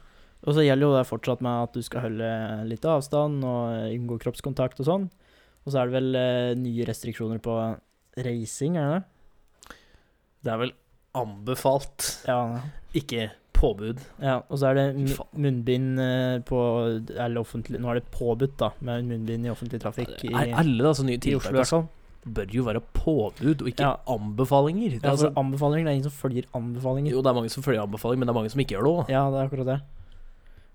Og så gjelder jo det fortsatt med at du skal holde litt avstand og unngå kroppskontakt og sånn. Og så er det vel eh, nye restriksjoner på reising, er det det? Det er vel anbefalt, Ja. ikke påbud. ja. Og så er det munnbind eh, på Eller offentlig Nå er det påbudt, da, med munnbind i offentlig trafikk i, Er alle da, så nye tiltak Oslo, i altså, bør jo være påbud, og ikke Ja. anbefalinger. Det er Ja, altså, anbefalinger, det er ingen som følger anbefalinger. jo, det er mange som følger anbefalinger, men det er mange som ikke gjør det òg. Ja, det er akkurat det.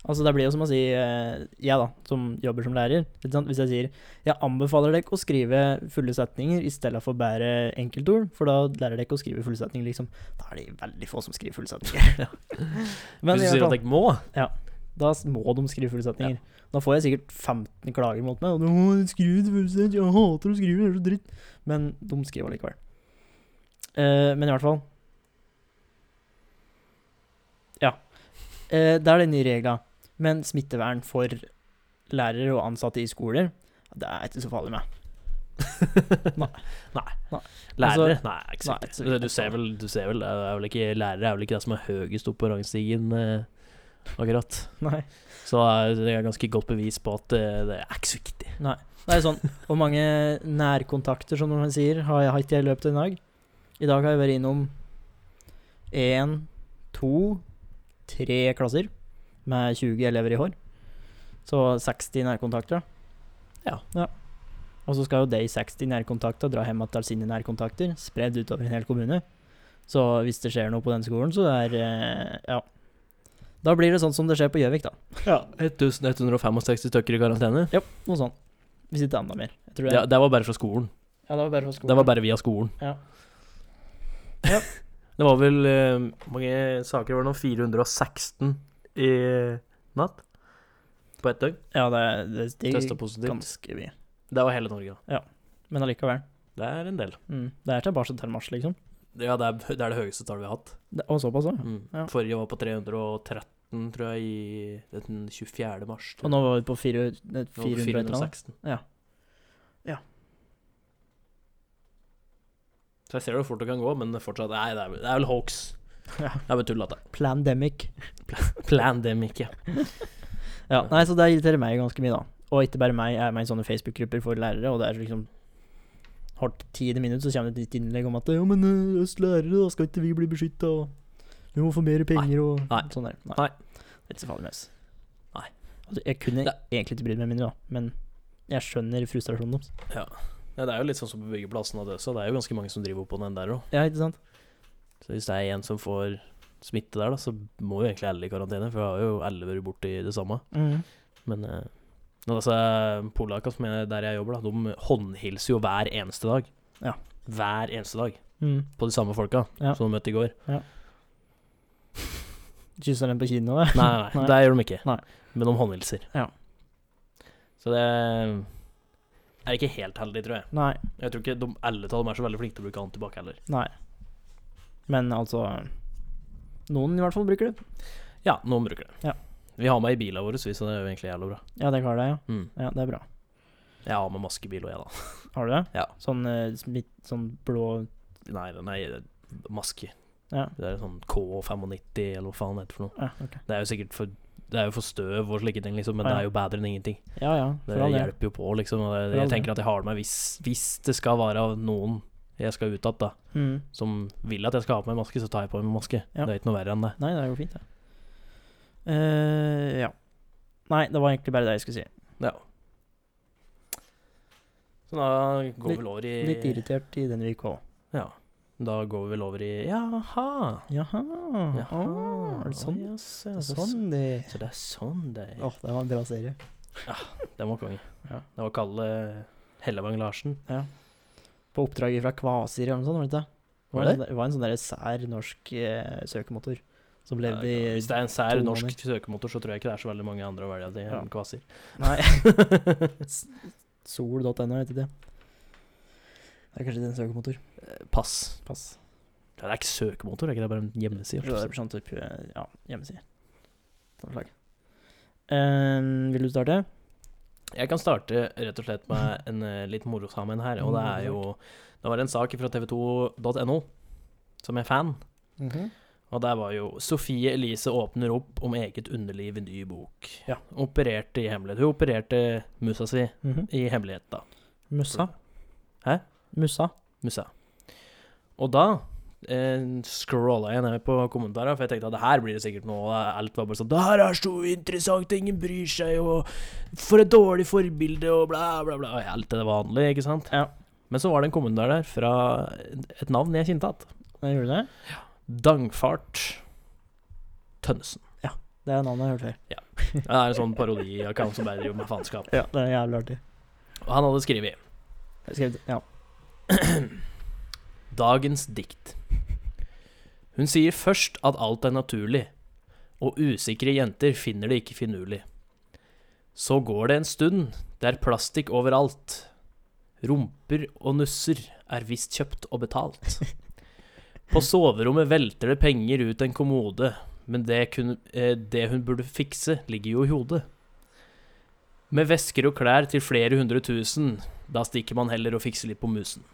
Altså, det blir jo som å si eh, Jeg, da, som jobber som lærer. Hvis jeg sier jeg anbefaler dere å skrive fulle setninger i stedet for bare enkeltord, for da lærer dere å skrive fulle setninger, liksom. Da er det veldig få som skriver fulle setninger. Men Hvis du sier at jeg må da s- må de skrive fulle setninger. Da får jeg sikkert 15 klager mot meg. Og de, «Å, skrive det fulle setninger, jeg hater å skrive, det er så dritt. Men de skriver likevel. Uh, men i hvert fall Ja. Uh, det er den nye reglene. Men smittevern for lærere og ansatte i skoler, det er ikke så farlig med. Nei. Nei. Lærere? Altså, nei, ikke nei, sikkert. så- Du, ser vel, du ser vel det er vel ikke, Lærere er vel ikke det som er høyest opp på rangstigen, eh, akkurat. Nei. Så er det er ganske godt bevis på at eh, det er ikke så viktig. Det er sånn, Hvor mange nærkontakter, som man sier, har jeg hatt i løpet av en dag? I dag har jeg vært innom én, to, tre klasser med 20 elever i år. Så 60 nærkontakter. Ja. ja. Og så skal jo de 60 nærkontakter dra hjem til sine nærkontakter, spredd utover en hel kommune. Så hvis det skjer noe på den skolen, så er eh, Ja. Da blir det sånn som det skjer på Gjøvik, da. Ja, 1165 stykker i karantene. Ja, noe sånt. Hvis ikke enda mer. Det, Ja, det var bare fra skolen. ja, det var bare fra skolen. Det var bare via skolen. Ja. Det var vel Hvor mange saker var det nå? 416 i natt? På ett døgn? Ja, det, det stiger positivt. ganske mye. Det var hele Norge, da. Men allikevel. Det er en del. Mm. Det er tilbake til mars, liksom. Ja, det er, det er det høyeste tallet vi har hatt. Det, og såpass. Mm. Ja. Forrige var på 313, tror jeg, i den 24. mars. Og nå var vi på fire, eh, Nå var det 400 eller annet. 416. Ja. Ja. Så jeg ser hvor fort det kan gå, men fortsatt Nei, det er, vel- det er vel hoax. Ja. Det er bare tull. Plandemic. Plandemic, ja. Ja, nei, så det irriterer meg ganske mye, da. Og ikke bare meg, jeg er med i sånne Facebook-grupper for lærere, og det er liksom hardt tiende minutt så kommer det et nytt innlegg om at Ja, men eh, oss lærere, da skal ikke vi bli beskytta, og vi må få mer penger, og Nei. sånn der. Nei. Det er ikke så farlig med oss. Nei. Altså, jeg kunne Det- egentlig ikke brydd meg mindre, da, men jeg skjønner frustrasjonen deres. ja. Det er jo litt sånn som på byggeplassen av det, det er jo ganske mange som driver opp på den der òg. Ja, ikke sant? Så hvis det er en som får smitte der, da, så må jo egentlig alle i karantene, for vi har jo alle vært borti det samme. Mm. Men eh, det altså, som er der jeg jobber, da, de håndhilser jo hver eneste dag. Ja. Hver eneste dag. Mm. På de samme folka Ja. som de møtte i går. Kysser den på kinnet Nei, nei, Nei. det gjør de ikke. Nei. Men de håndhilser. Ja. Så det er ikke helt heldig, tror jeg. Nei. Jeg tror ikke de, alle av dem er så veldig flinke til å bruke antibac heller. Nei. Men altså Noen i hvert fall bruker det. Ja, noen bruker det. Ja. Vi har med i bilene våre, så det er jo egentlig jævlig bra. Ja, det klarer det, ja. Mm. Ja, det er bra. Jeg har med maskebil og jeg, da. Har du det? Ja. Sånn, eh, smitt, sånn blå Nei, nei, maske. Ja. Det er sånn K95, eller hva faen det heter for noe. ja ok. Det er jo sikkert for Det er jo for støv og slike ting, liksom, men ah, ja. det er jo bedre enn ingenting. Ja ja, Det hjelper jo på, liksom. Og jeg tenker at jeg har det med hvis, hvis det skal være noen jeg skal ut igjen, da, Mm. som vil at jeg skal ha på meg maske, så tar jeg på meg maske. Ja. Det er ikke noe verre enn det. Nei, det går fint, det. Uh, ja. Nei, det var egentlig bare det jeg skulle si. Ja. Så da går vi vel over i Litt irritert i denne uka òg. Ja. Da går vi vel over i Jaha. Jaha. Jaha. Å, er det sånn? Oh, yes, ja, Det er sånn det så det er sånn det er. Åh, det var en bra serie. Ja, Det var konge. Ja. Det var Kalle Hellevang Larsen. På oppdrag fra Kvasir eller noe sånt, var det ikke? Var det? sånn det var en sånn der sær norsk eh, søkemotor som levde i Hvis det er en sær norsk måneder. søkemotor, så tror jeg ikke det er så veldig mange andre å velge til Ja. enn Kvasir. Nei. Sol.no, ikke det. Det er kanskje en søkemotor. Eh, Pass. Pass. Det er ikke søkemotor, det er ikke det bare en hjemmeside? Det er sånn type ja, hjemmeside. Sånn slag. Eh, vil du starte? Jeg kan starte rett og slett med en uh, litt morosamen her, og det er jo Det var en sak fra tv2.no som er fan, og der var jo Sofie Elise åpner opp om eget underliv i ny bok. Ja. Opererte i hemmelighet. Hun opererte musa si Mhm. i hemmelighet, da. Mussa. Hæ? Mussa. Musa. Og da eh, scrolla jeg ned på kommentarer, for jeg tenkte at det her blir det sikkert noe. og Alt var bare sånn 'Det her er så interessant, ingen bryr seg', og 'For et dårlig forbilde', og bla, bla, bla. Og alt det vanlige, ikke sant? Ja. Men så var det en kommentar der fra et navn jeg kjente igjen. Det? Dangfart Tønnesen. Det er navnet jeg har hørt før. Det er en sånn parodi-account som bare driver med faenskap. Ja, det er jævlig artig. Og han hadde skrevet skrevet ja. Dagens dikt. Hun sier først at alt er naturlig, og usikre jenter finner det ikke finurlig. Så går det en stund, det er plastikk overalt. Rumper og nusser er visst kjøpt og betalt. På soverommet velter det penger ut en kommode, men det, kun, eh, det hun burde fikse, ligger jo i hodet. Med vesker og klær til flere hundre tusen, da stikker man heller og fikser litt på musen.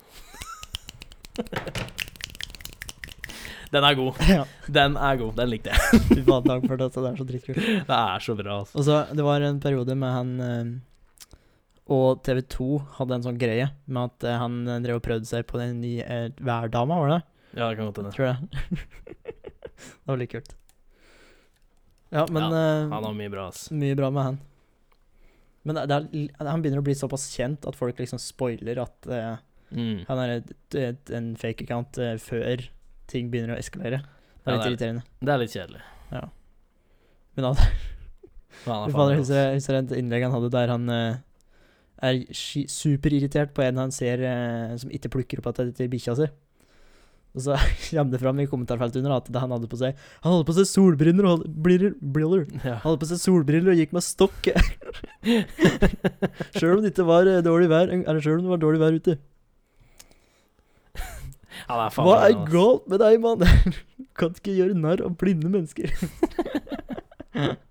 Den er god. ja. Den er god. Den likte jeg. Fy faen, takk for det. Det er så dritkult. Det er så bra, altså. Og så, det var en periode med han eh, Og TV2 hadde en sånn greie med at eh, han eh, drev og prøvde seg på den nye eh, værdama, var det? Ja, det kan godt hende. Tror jeg. det var litt kult. Ja, men ja, Han har mye bra, ass. mye bra med han. Men det, det er, han begynner å bli såpass kjent at folk liksom spoiler at eh, Mm. han er et, et, en fake account uh, før ting begynner å eskalere. Det er litt det er- irriterende. Det er litt kjedelig. Han, Men han bra, jeg husker, husker et innlegg han hadde der han uh, er superirritert på en han ser uh, som ikke plukker opp at det er bikkja si. Og så kommer det fram i kommentarfeltet under at det han hadde på seg Han hadde på seg solbriller og briller, briller. Ja. Han hadde på seg solbriller og gikk med stokk. Sjøl om det ikke var dårlig vær Eller sjøl om det var dårlig vær ute. Han er faen Hva er galt med deg, mann? Kan ikke gjøre narr av blinde mennesker.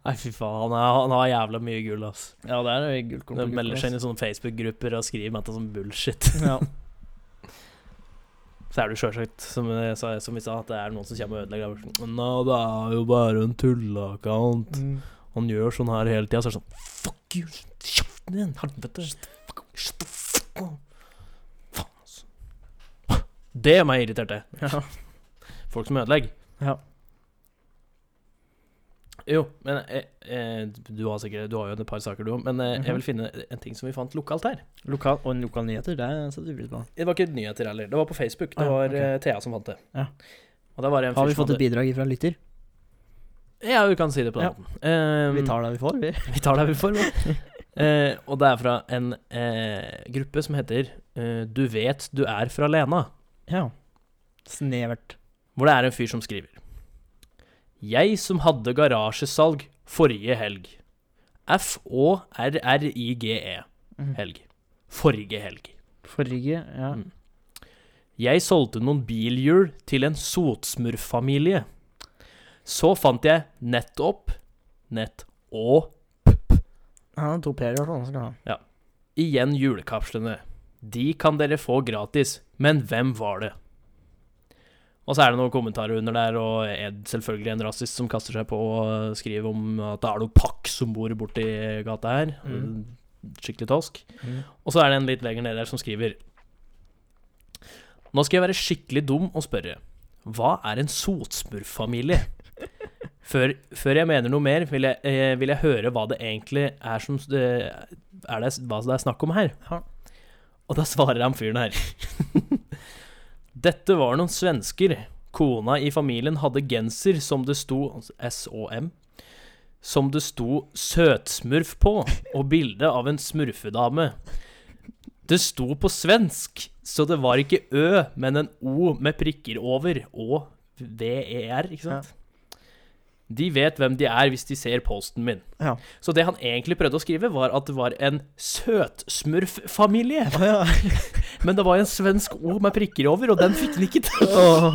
Nei, fy faen. Han, er, han har jævla mye gull, ass. Ja, det er gullkorn. Det melder seg inn i sånne Facebook-grupper og skriver med dette det er sånn bullshit. Ja. Så er det jo sjølsagt, som, som vi sa, at det er noen som kommer og ødelegger. Nå, det er jo bare en tulleaccount. Mm. Han gjør sånn her hele tida. Så er det sånn Fuck you! Kjeften din! Helvete! Shut the fuck up! Faen, altså. Det er meg irritert, det. Ja. Folk som ødelegger. ja. Jo, men eh, eh, du, har sikkert, du har jo et par saker, du òg. Men eh, jeg Mhm. vil finne en ting som vi fant lokalt her. Lokal, og en lokal nyheter, det setter du pris på. Det var ikke nyheter heller. Det var på Facebook. Det Ah, ja, var ok. eh, Thea som fant det. Ja. Og det var en Har vi fått et bidrag fra en lytter? Ja, vi kan si det på den Ja. måten. Um, Vi tar det vi får, vi. Vi tar det vi får, og det er fra en eh, gruppe som heter uh, Du vet du er fra Lena. Ja. Snevert. Hvor det er en fyr som skriver Jeg som hadde garasjesalg forrige helg. F-å-r-r-i-g-e. Mhm. Helg. Forrige helg. Forrige, ja. Mm. Jeg solgte noen bilhjul til en sotsmurfamilie. Så fant jeg nettopp Nett og p, -p. Ja, to p-er i hvert fall. igjen julekapslene. De kan dere få gratis, men hvem var det? Og så er det noen kommentarer under der, og Ed selvfølgelig en rasist som kaster seg på og skriver om at det er noe pakk som bor borti gata her. Mm. Skikkelig tosk. Og så er det en litt lenger nede der som skriver Nå skal jeg være skikkelig dum og spørre. Hva er en sotsmurfamilie? Før, før jeg mener noe mer, vil jeg, eh, vil jeg høre hva det egentlig er som det, er det, Hva det er snakk om her. Ja. Og da svarer han fyren her. Dette var noen svensker. Kona i familien hadde genser som det sto SOM. Som det sto 'søtsmurf' på, og bilde av en smurfedame. Det sto på svensk, så det var ikke Ø, men en O med prikker over, og VER, ikke sant? De vet hvem de er hvis de ser posten min. Ja. Så det han egentlig prøvde å skrive, var at det var en søtsmurf-familie. Ja. Men det var en svensk O med prikker over, og den fikk han ikke til. oh.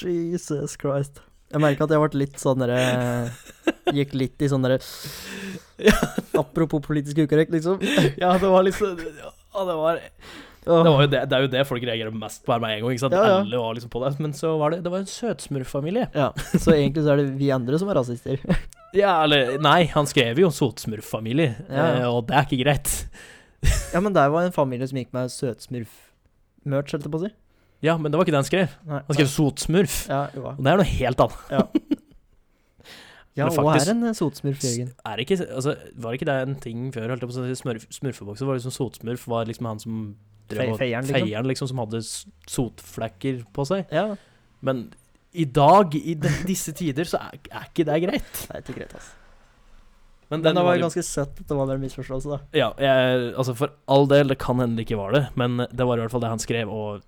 Jesus Christ. Jeg merka at jeg ble litt sånn derre Gikk litt i sånn derre Apropos politisk ukorrekt, liksom. Ja, det var liksom Ja, det var. Det, det, det er jo det folk reagerer mest på her med en gang. ikke sant? Ja, ja. Alle var liksom på det. Men så var det Det var en søtsmurf-familie. Ja, så egentlig så er det vi andre som er rasister. Ja, eller Nei, han skrev jo sotsmurf-familie, Ja, ja. eh, og det er ikke greit. Ja, men der var en familie som gikk med søtsmurf-merch, holdt jeg på å si. Ja, men det var ikke det han skrev. Nei, Han skrev sotsmurf. Ja, jo. Og det er noe helt annet. Ja, Men og er en eh, sotsmurf, Jørgen. Er ikke, altså, var ikke det en ting før? Holdt jeg på å si smurf, Smurfebokser var liksom sotsmurf var liksom han som drev Fe- feieren, liksom. Feieren, liksom, som hadde sotflekker på seg. Ja. Men i dag, i disse tider, så er, er ikke det greit. Det er ikke greit, altså. Men Men det var jo- ganske søtt at det var en misforståelse, da. Ja, jeg, altså for all del, det kan hende det ikke var det, men det var i hvert fall det han skrev, og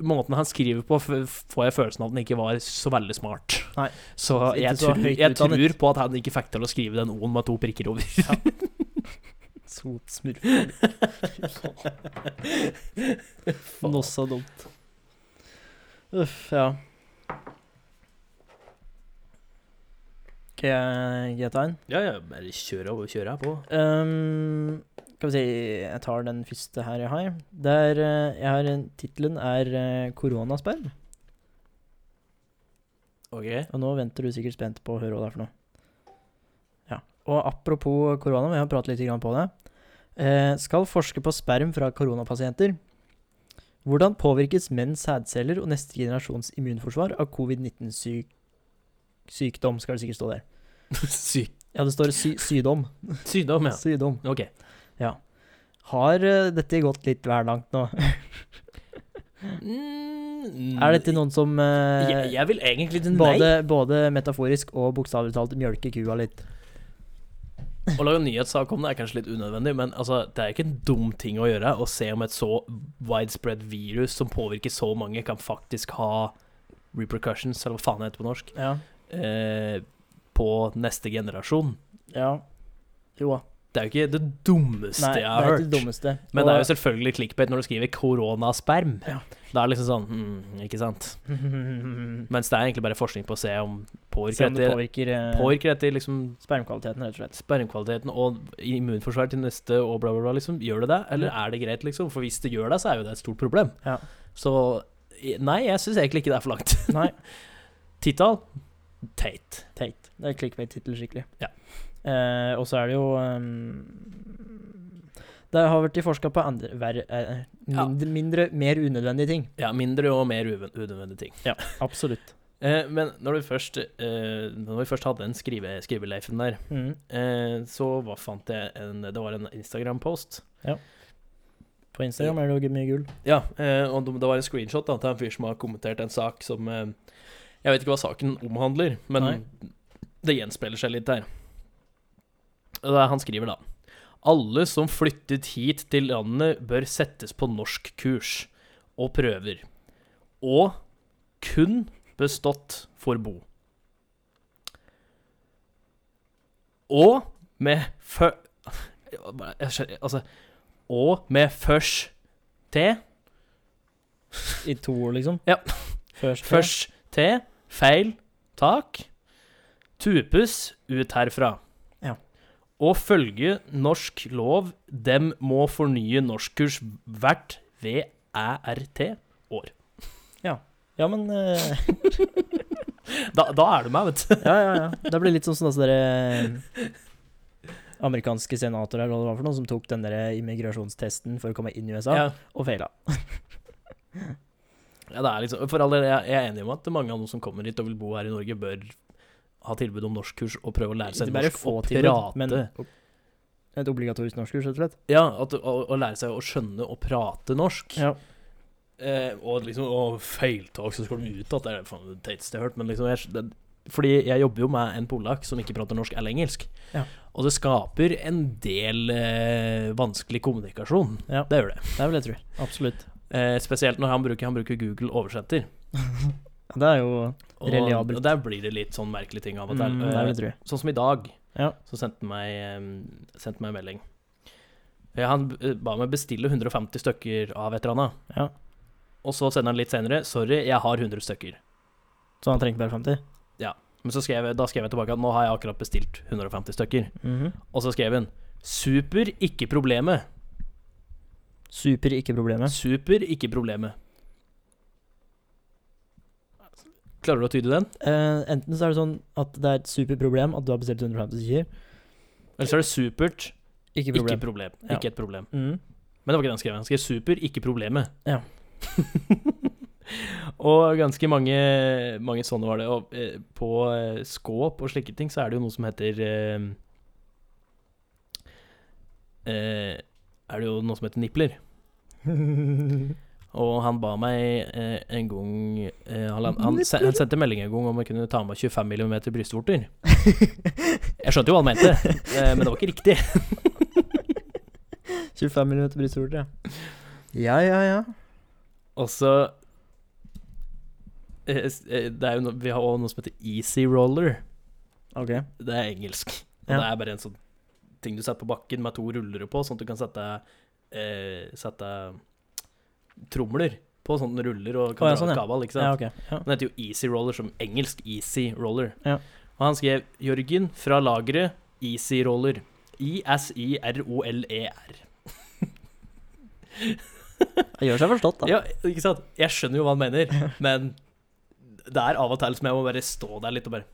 måten han skriver på, får jeg følelsen av at den ikke var så veldig smart. Nei. Så jeg, så tror, jeg tror på at han ikke fikk til å skrive den O-en med to prikker over. Sotsmurf. Noe så dumt. Uff, ja. Skal jeg gi et tegn? Ja, ja, bare kjør av, kjør av på. Um, skal vi si Jeg tar den første her jeg har. Der eh, jeg har en Tittelen er 'Koronasperm'. Ok. Og nå venter du sikkert spent på å høre hva det er for noe. Ja. Og apropos korona, vi har pratet litt på det. Eh, skal forske på sperm fra koronapasienter. Hvordan påvirkes menns sædceller og neste generasjons immunforsvar av covid-19-sykdom, skal det sikkert stå der. Syk. Ja, det står sy sydom. Sydom, ja. Sydom. Ok. Har uh, dette gått litt vel langt nå? Mm, er dette noen som uh, jeg, jeg vil egentlig nei. både, både metaforisk og bokstavelig talt mjølker kua litt? Å lage nyhetssak om det er kanskje litt unødvendig, men altså, det er ikke en dum ting å gjøre å se om et så widespread virus som påvirker så mange, kan faktisk ha repercussions, eller hva faen det heter på norsk, Ja. eh, på neste generasjon. ja. Jo da. Det er jo ikke det dummeste Nei, jeg har det er hørt. ikke det dummeste. Men det er jo selvfølgelig clickbait når du skriver 'koronasperm'. Ja. Da er det liksom sånn mm, Ikke sant? Mens det er egentlig bare forskning på å se om Se påvirker om det påvirker eh, Påvirker etter liksom spermkvaliteten, rett og slett. spermkvaliteten og immunforsvar til neste og bla, bla, bla, liksom. Gjør det det, eller er det greit, liksom? For hvis det gjør det, så er jo det et stort problem. Ja. Så nei, jeg syns egentlig ikke det er for langt. Nei, Tittel? teit. teit. Det er clickbait-tittel skikkelig. Ja. Eh, og så er det jo um, Det har vært forska på andre ver, eh, Ja. mindre, mindre, mer unødvendige ting. Ja, mindre og mer unødvendige ting. Ja, Absolutt. Eh, men når vi først, eh, når vi først hadde den skrive, skriveleifen der, Mm. eh, så hva fant jeg en Det var en Instagram-post. På Instagram er det jo mye gull. Ja, eh, og det var en screenshot da, til en fyr som har kommentert en sak som Jeg vet ikke hva saken omhandler, men Nei. det gjenspeiler seg litt der. Er- han skriver da Alle som flyttet hit til landet, bør settes på norskkurs og prøver. Og kun bestått for bo. Og med fø... Altså Og med først T. I to ord, liksom. Ja. Først. Først til, feil, tak, tupes ut herfra. Ja. Og følge norsk lov, dem må fornye norskkurs hvert VRT-år. Ja, men uh... Da, da er du meg, vet du. Ja, ja, ja. Det blir litt sånn som altså, dere amerikanske senatorer eller hva for noe, som tok den der immigrasjonstesten for å komme inn i USA, Ja. og feila. Ja, det er liksom, for all del, jeg jeg er enig om at mange av dem som kommer hit og vil bo her i Norge, bør ha tilbud om norskkurs og prøve å lære seg norsk og tilbud, prate. men et obligatorisk norskkurs, rett og slett. Ja, at, å, å lære seg å skjønne og prate norsk. Ja. Eh, og liksom Og feiltak, så skal de ut at det er faen det teiteste jeg har hørt. Men liksom jeg, det, Fordi jeg jobber jo med en polakk som ikke prater norsk eller engelsk. Ja. Og det skaper en del eh, vanskelig kommunikasjon. Ja. Det gjør det. Det vil jeg tro. Absolutt. Eh, spesielt når han bruker, han bruker Google oversetter. Ja, det er jo Reliabelt. og der blir det litt sånn merkelige ting av og til. mm, Det Eh, vil jeg tro. Sånn som i dag, Ja. så sendte han meg, eh, sendte meg en melding. Eh, Han eh, ba meg bestille 150 stykker av et eller annet. Ja. Og så sender han litt senere 'Sorry, jeg har 100 stykker'. Så han trengte bare 50? Ja. Men så skrev da skrev jeg tilbake at 'nå har jeg akkurat bestilt 150 stykker'. Mhm. Og så skrev han 'Super, ikke problemet'. Super, ikke problemet. Super, ikke problemet. Klarer du å tyde den? Uh, enten så er det sånn at det er et superproblem at du har bestilt 150 stykker. Eller så er det supert, Ikke ikke problem. problem. Ja. Ikke et problem. Mm. Men det var ikke det han skrev. Han skrev 'super, ikke problemet'. Ja. og ganske mange, mange sånne var det. Og eh, på eh, skåp og slike ting så er det jo noe som heter eh, eh, Er det jo noe som heter nipler. Og han ba meg eh, en gang eh, han, han, se- han sendte melding en gang om jeg kunne ta med 25 mm brystvorter. Jeg skjønte jo hva han mente, eh, men det var ikke riktig. 25 mm brystvorter, ja. Ja, ja, ja. Og så eh, eh, Det er jo no, Vi har også noe som heter easy roller. Ok. Det er engelsk. Og Ja. det er bare en sånn ting du setter på bakken med to rullere på, sånn at du kan sette eh, Sette tromler på sånne ruller og kan oh, ja, sånn, ja. kabal, ikke sant? Ja, okay. Ja. Den heter jo Easy Roller som engelsk Easy Roller. Ja. Og han skrev 'Jørgen fra lageret Easy Roller'. I-S-I-R-O-L-E-R. Han gjør seg forstått, da. Ja, ikke sant? Jeg skjønner jo hva han mener, men det er av og til som jeg må bare stå der litt og bare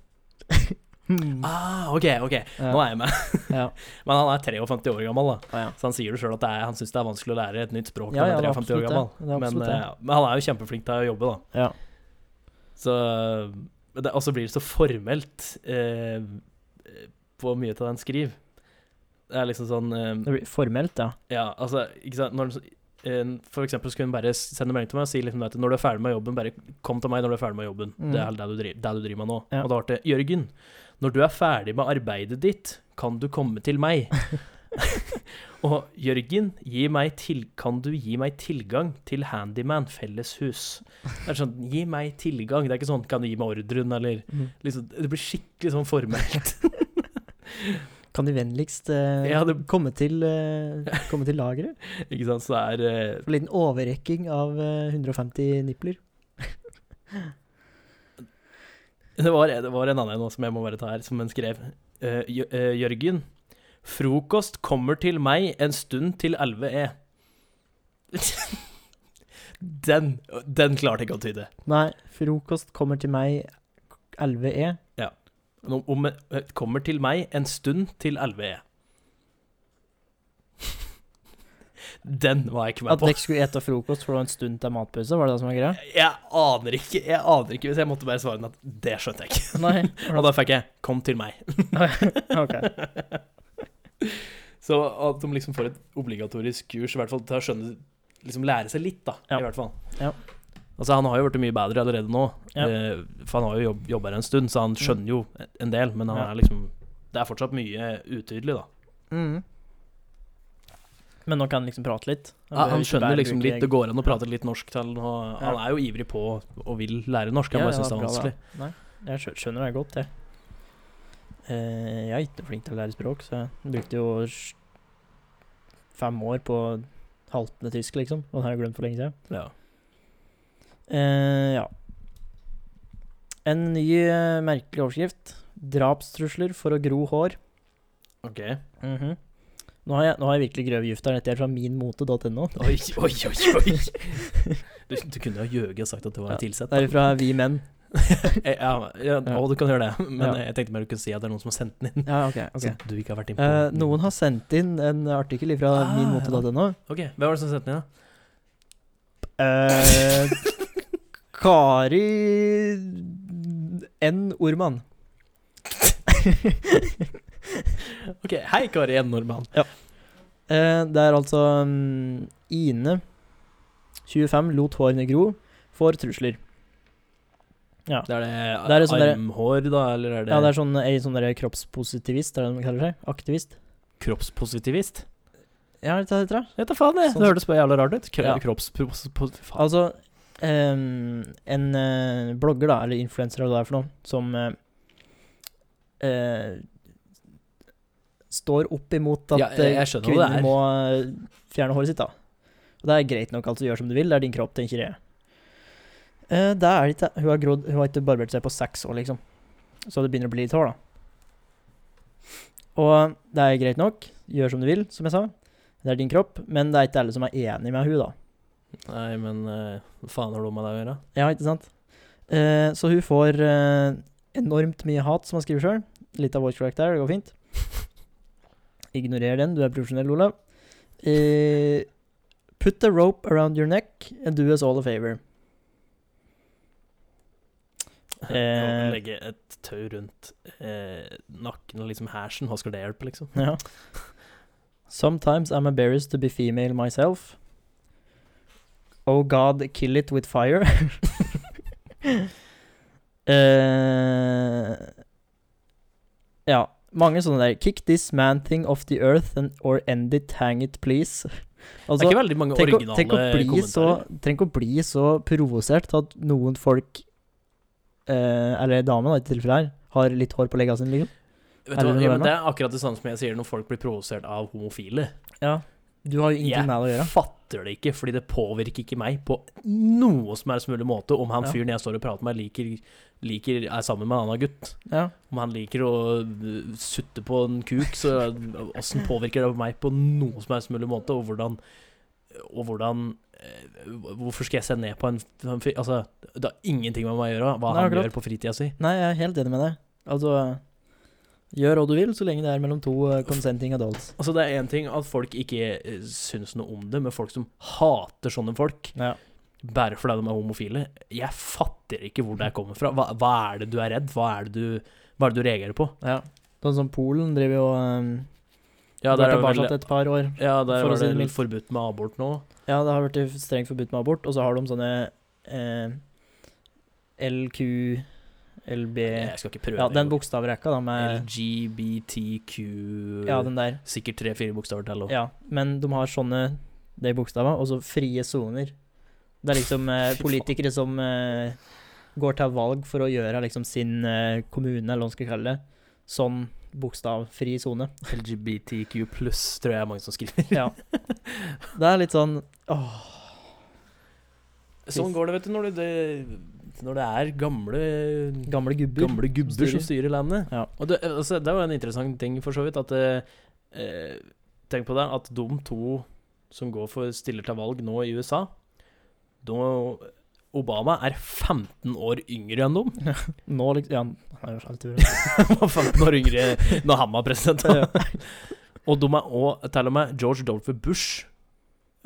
Hmm. Ah, OK, OK, nå er jeg med. Men han er 53 år gammel, da. Ah, ja. Så han sier det sjøl at det er, han syns det er vanskelig å lære et nytt språk når ja, han er er 53 år gammel. det. Det Men, eh, men han er jo kjempeflink til å jobbe, da. ja. Så det, Og så blir det så formelt eh, på mye av det han skriver. Det er liksom sånn eh, Det blir formelt, ja. Ja, altså, ikke sant Når, for eksempel skulle hun bare sende melding til meg og si liksom når du er ferdig med jobben, bare kom til meg når du er ferdig med jobben. Mm. Det er det du, driver, det du driver med nå. Ja. Og da ble det Jørgen, når du er ferdig med arbeidet ditt, kan du komme til meg. og Jørgen, gi meg til, kan du gi meg tilgang til Handyman felleshus? Det er sånn, gi meg tilgang. Det er ikke sånn, kan du gi meg ordren, eller mm. liksom Det blir skikkelig sånn formelt. Kan de vennligst eh, Ja, det- komme til, eh, komme til lageret? ikke sant, så er eh, En liten overrekking av eh, 150 nipler. Det var, det var en annen som jeg må bare ta her, som en skrev. Uh, Jørgen. Frokost kommer til meg en stund til 11 E. den, den klarte jeg ikke å tyde. Nei, frokost kommer til meg 11E. Om, om, eh, kommer til meg en stund til 11 Den var jeg ikke med på. At dere skulle ete frokost for det var en stund til matpause, var det det som var greia? Jeg aner ikke, jeg aner ikke hvis jeg måtte bare svare den at det skjønte jeg ikke. Nei. Og da fikk jeg 'kom til meg'. ok. Så at de liksom får et obligatorisk kurs, i hvert fall til å skjønne Liksom lære seg litt, da, Ja. i hvert fall. Ja. Altså, han har jo blitt mye bedre allerede nå, Ja. eh, for han har jo jobb, jobba her en stund, så han skjønner jo en del, men han er liksom Det er fortsatt mye utydelig, da. Mm. Men nå kan han liksom prate litt? Ja, han skjønner liksom litt, det går an å prate litt norsk til han, og han er jo ivrig på og vil lære norsk, han Ja, bare syns det er vanskelig. da. Nei, jeg skjønner det godt, jeg. Eh, jeg er ikke flink til å lære språk, så jeg brukte jo fem år på haltende tysk, liksom. Og det har jeg glemt for lenge siden. Ja. Eh, ja. En ny eh, merkelig overskrift. Drapstrusler for å gro hår. OK. Mhm. Nå, har jeg, nå har jeg virkelig grøv gift her. Dette er fra minmote.no. Oi, oi, oi, oi. Du, du kunne jo gjøget og sagt at det var Ja, tilsett. Det er fra Vi Menn. Ja, ja, å, du kan gjøre det, men Ja. jeg tenkte mer du kunne si at det er noen som har sendt den inn. Ja, ok. ok. Så du ikke har vært inn på Eh, noen har sendt inn en artikkel fra Ah, minmote.no. Ok, hvem var det som sendte den inn, da? Eh, Kari N. Orman. Ok, Hei, Kari en Nordmann. Eh, det er altså um, Ine, 25, lot hårene gro, får trusler. Ja. Det er det, Det er det sånn armhår, da, eller er det, Ja, det er sånn, ei sånn der kroppspositivist, er det de kaller seg? Aktivist? kroppspositivist? Ja, det heter det. Vet da faen, jeg. Sånn. Det hørtes bare jævla rart ut. Kro Ja. Kroppspositivist. Altså, um, en uh, blogger, da, eller influenser, eller hva det er for noe, som uh, eh, står opp imot at Ja, jeg- jeg eh, det kvinner er. må eh, fjerne håret sitt, da. Og det er greit nok, altså. Gjør som du vil. Det er din kropp, tenker jeg. Uh, det er litt ikke. Hun har, grodd, hun har ikke barbert seg på seks år, liksom. Så det begynner å bli litt hår, da. Og det er greit nok. Gjør som du vil, som jeg sa. Det er din kropp. Men det er ikke alle som er enig med hun, da. Nei, men hva faen har du med det å gjøre? Ja, ikke sant? Uh, så hun får uh, enormt mye hat, som han skriver sjøl. Litt av vår karakter, det går fint. Ignorer den, du er profesjonell, Olav. Uh, put a rope around your neck and do us all a favor. Eh. Legge et tau rundt eh, nakken og liksom hersen, hva skal det hjelpe, liksom? Ja. Sometimes I'm embarrassed to be female myself. Oh God, kill it with fire. Eh, ja, mange sånne der. Kick this man thing off the earth and, or end it, hang it, please. det Altså, er ikke veldig mange tenk, å, originale tenk, å bli så, kommentarer. tenk å bli så provosert til at noen folk, eh, eller damen da, i dette tilfellet her, har litt hår på legga sine, liksom. Vet du hva, ja, men det er akkurat det samme som jeg sier når folk blir provosert av homofile. Ja. Du har jo ingenting Jeg med det å gjøre. Jeg fatter det ikke, fordi det påvirker ikke meg på noe som helst mulig måte om han Ja. fyren jeg står og prater med, liker, liker er sammen med en annen gutt. Ja. Om han liker å uh, sutte på en kuk, så åssen påvirker det meg på noe som helst mulig måte? Og hvordan Og hvordan eh, Hvorfor skal jeg se ned på en, en fyr Altså, det har ingenting med meg å gjøre, hva Nei, han akkurat. gjør på fritida si. Nei, jeg er helt enig med deg. Altså Gjør hva du vil, så lenge det er mellom to eh, consenting adults. Altså, det er én ting at folk ikke uh, syns noe om det, men folk som hater sånne folk, Ja. bare fordi de er homofile Jeg fatter ikke hvor det kommer fra. Hva, hva er det du er redd? Hva er det du, hva er det du reagerer på? ja. Sånn som Polen driver jo um, Ja, der er tilbake vel, et par år. ja, der for var det litt forbudt med abort nå. Ja, det har vært strengt forbudt med abort, og så har de sånne eh, LQ, LB Jeg skal ikke prøve. Ja, den bokstavrekka, da, med LGBTQ Ja, den der. Sikkert tre-fire bokstaver til òg. Ja, men de har sånne de bokstavene, og så frie soner. Det er liksom eh, politikere som eh, går til valg for å gjøre liksom sin eh, kommune, eller hva man skal kalle det, sånn bokstavfri sone. LGBTQ pluss, tror jeg er mange som skriver. Ja. Det er litt sånn åh, Sånn går det, vet du, når det, når det er gamle gamle gubber. Gamle gubber som styrer landet. Ja. Og det, altså, det var en interessant ting, for så vidt, at eh, eh, Tenk på det, at de to som går for stiller til valg nå i USA de, Obama er 15 år yngre enn dem. Nå liksom Ja, han er jo var 15 år yngre når han var president. Ja. og de er òg til og med George W. Bush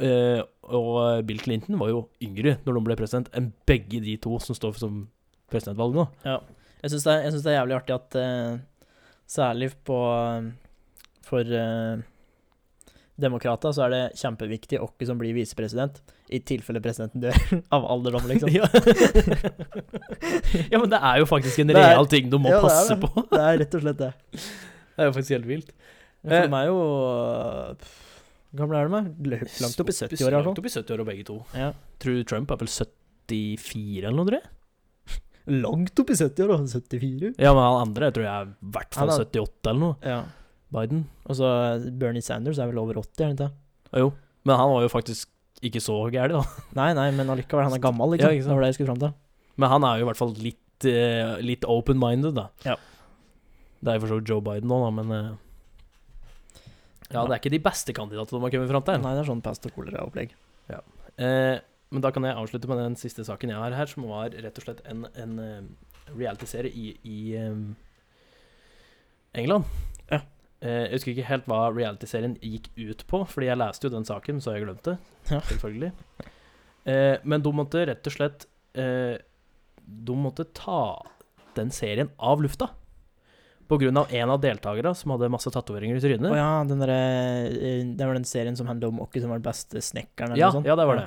og Bill Clinton var jo yngre når de ble president, enn begge de to som står som presidentvalg nå. Ja. Jeg syns det, det er jævlig artig at eh, særlig på For uh, demokrater så er det kjempeviktig hvem som blir visepresident, i tilfelle presidenten dør av alderdom, liksom. Ja. ja, men det er jo faktisk en Det er- real ting du må Ja, passe det. på. Det er rett og slett det. Det er jo faktisk helt vilt. For eh. er jo pff, gamle er de? da? Langt opp i 70-åra, i hvert Langt opp i 70-åra begge to. Ja. Tror du Trump er vel 74 eller noe, tror jeg? Langt opp i 70-åra? 74? Ja, men han andre jeg tror jeg er i hvert fall er- 78 eller noe. Ja. Biden. Og så Bernie Sanders er vel over 80, er han ikke? det? Jo. Men han var jo faktisk ikke så gæren, da. Nei, nei, men allikevel, han er gammel, liksom. Ja, ikke sant. det var det jeg skulle fram til. Men han er jo i hvert fall litt, uh, litt open-minded, da. Ja. Det er jo for så vidt Joe Biden nå, da, men eh, Ja, det er ikke de beste kandidatene de har kommet fram til. Nei, det er sånn pest og kolera-opplegg. Eh, men da kan jeg avslutte med den siste saken jeg har her, som var rett og slett en, en eh, reality-serie i, i um, England. Ja. Eh, jeg husker ikke helt hva reality-serien gikk ut på, fordi jeg leste jo den saken, så jeg glemte det. Ja. Selvfølgelig. Eh, men de måtte rett og slett eh, De måtte ta den serien av lufta. På grunn av en av deltakerne som hadde masse tatoveringer i trynet. Oh, ja, den derre eh, Det var den serien som handler om hvem som var den beste snekkeren, eller Ja, noe sånt? ja, det var det.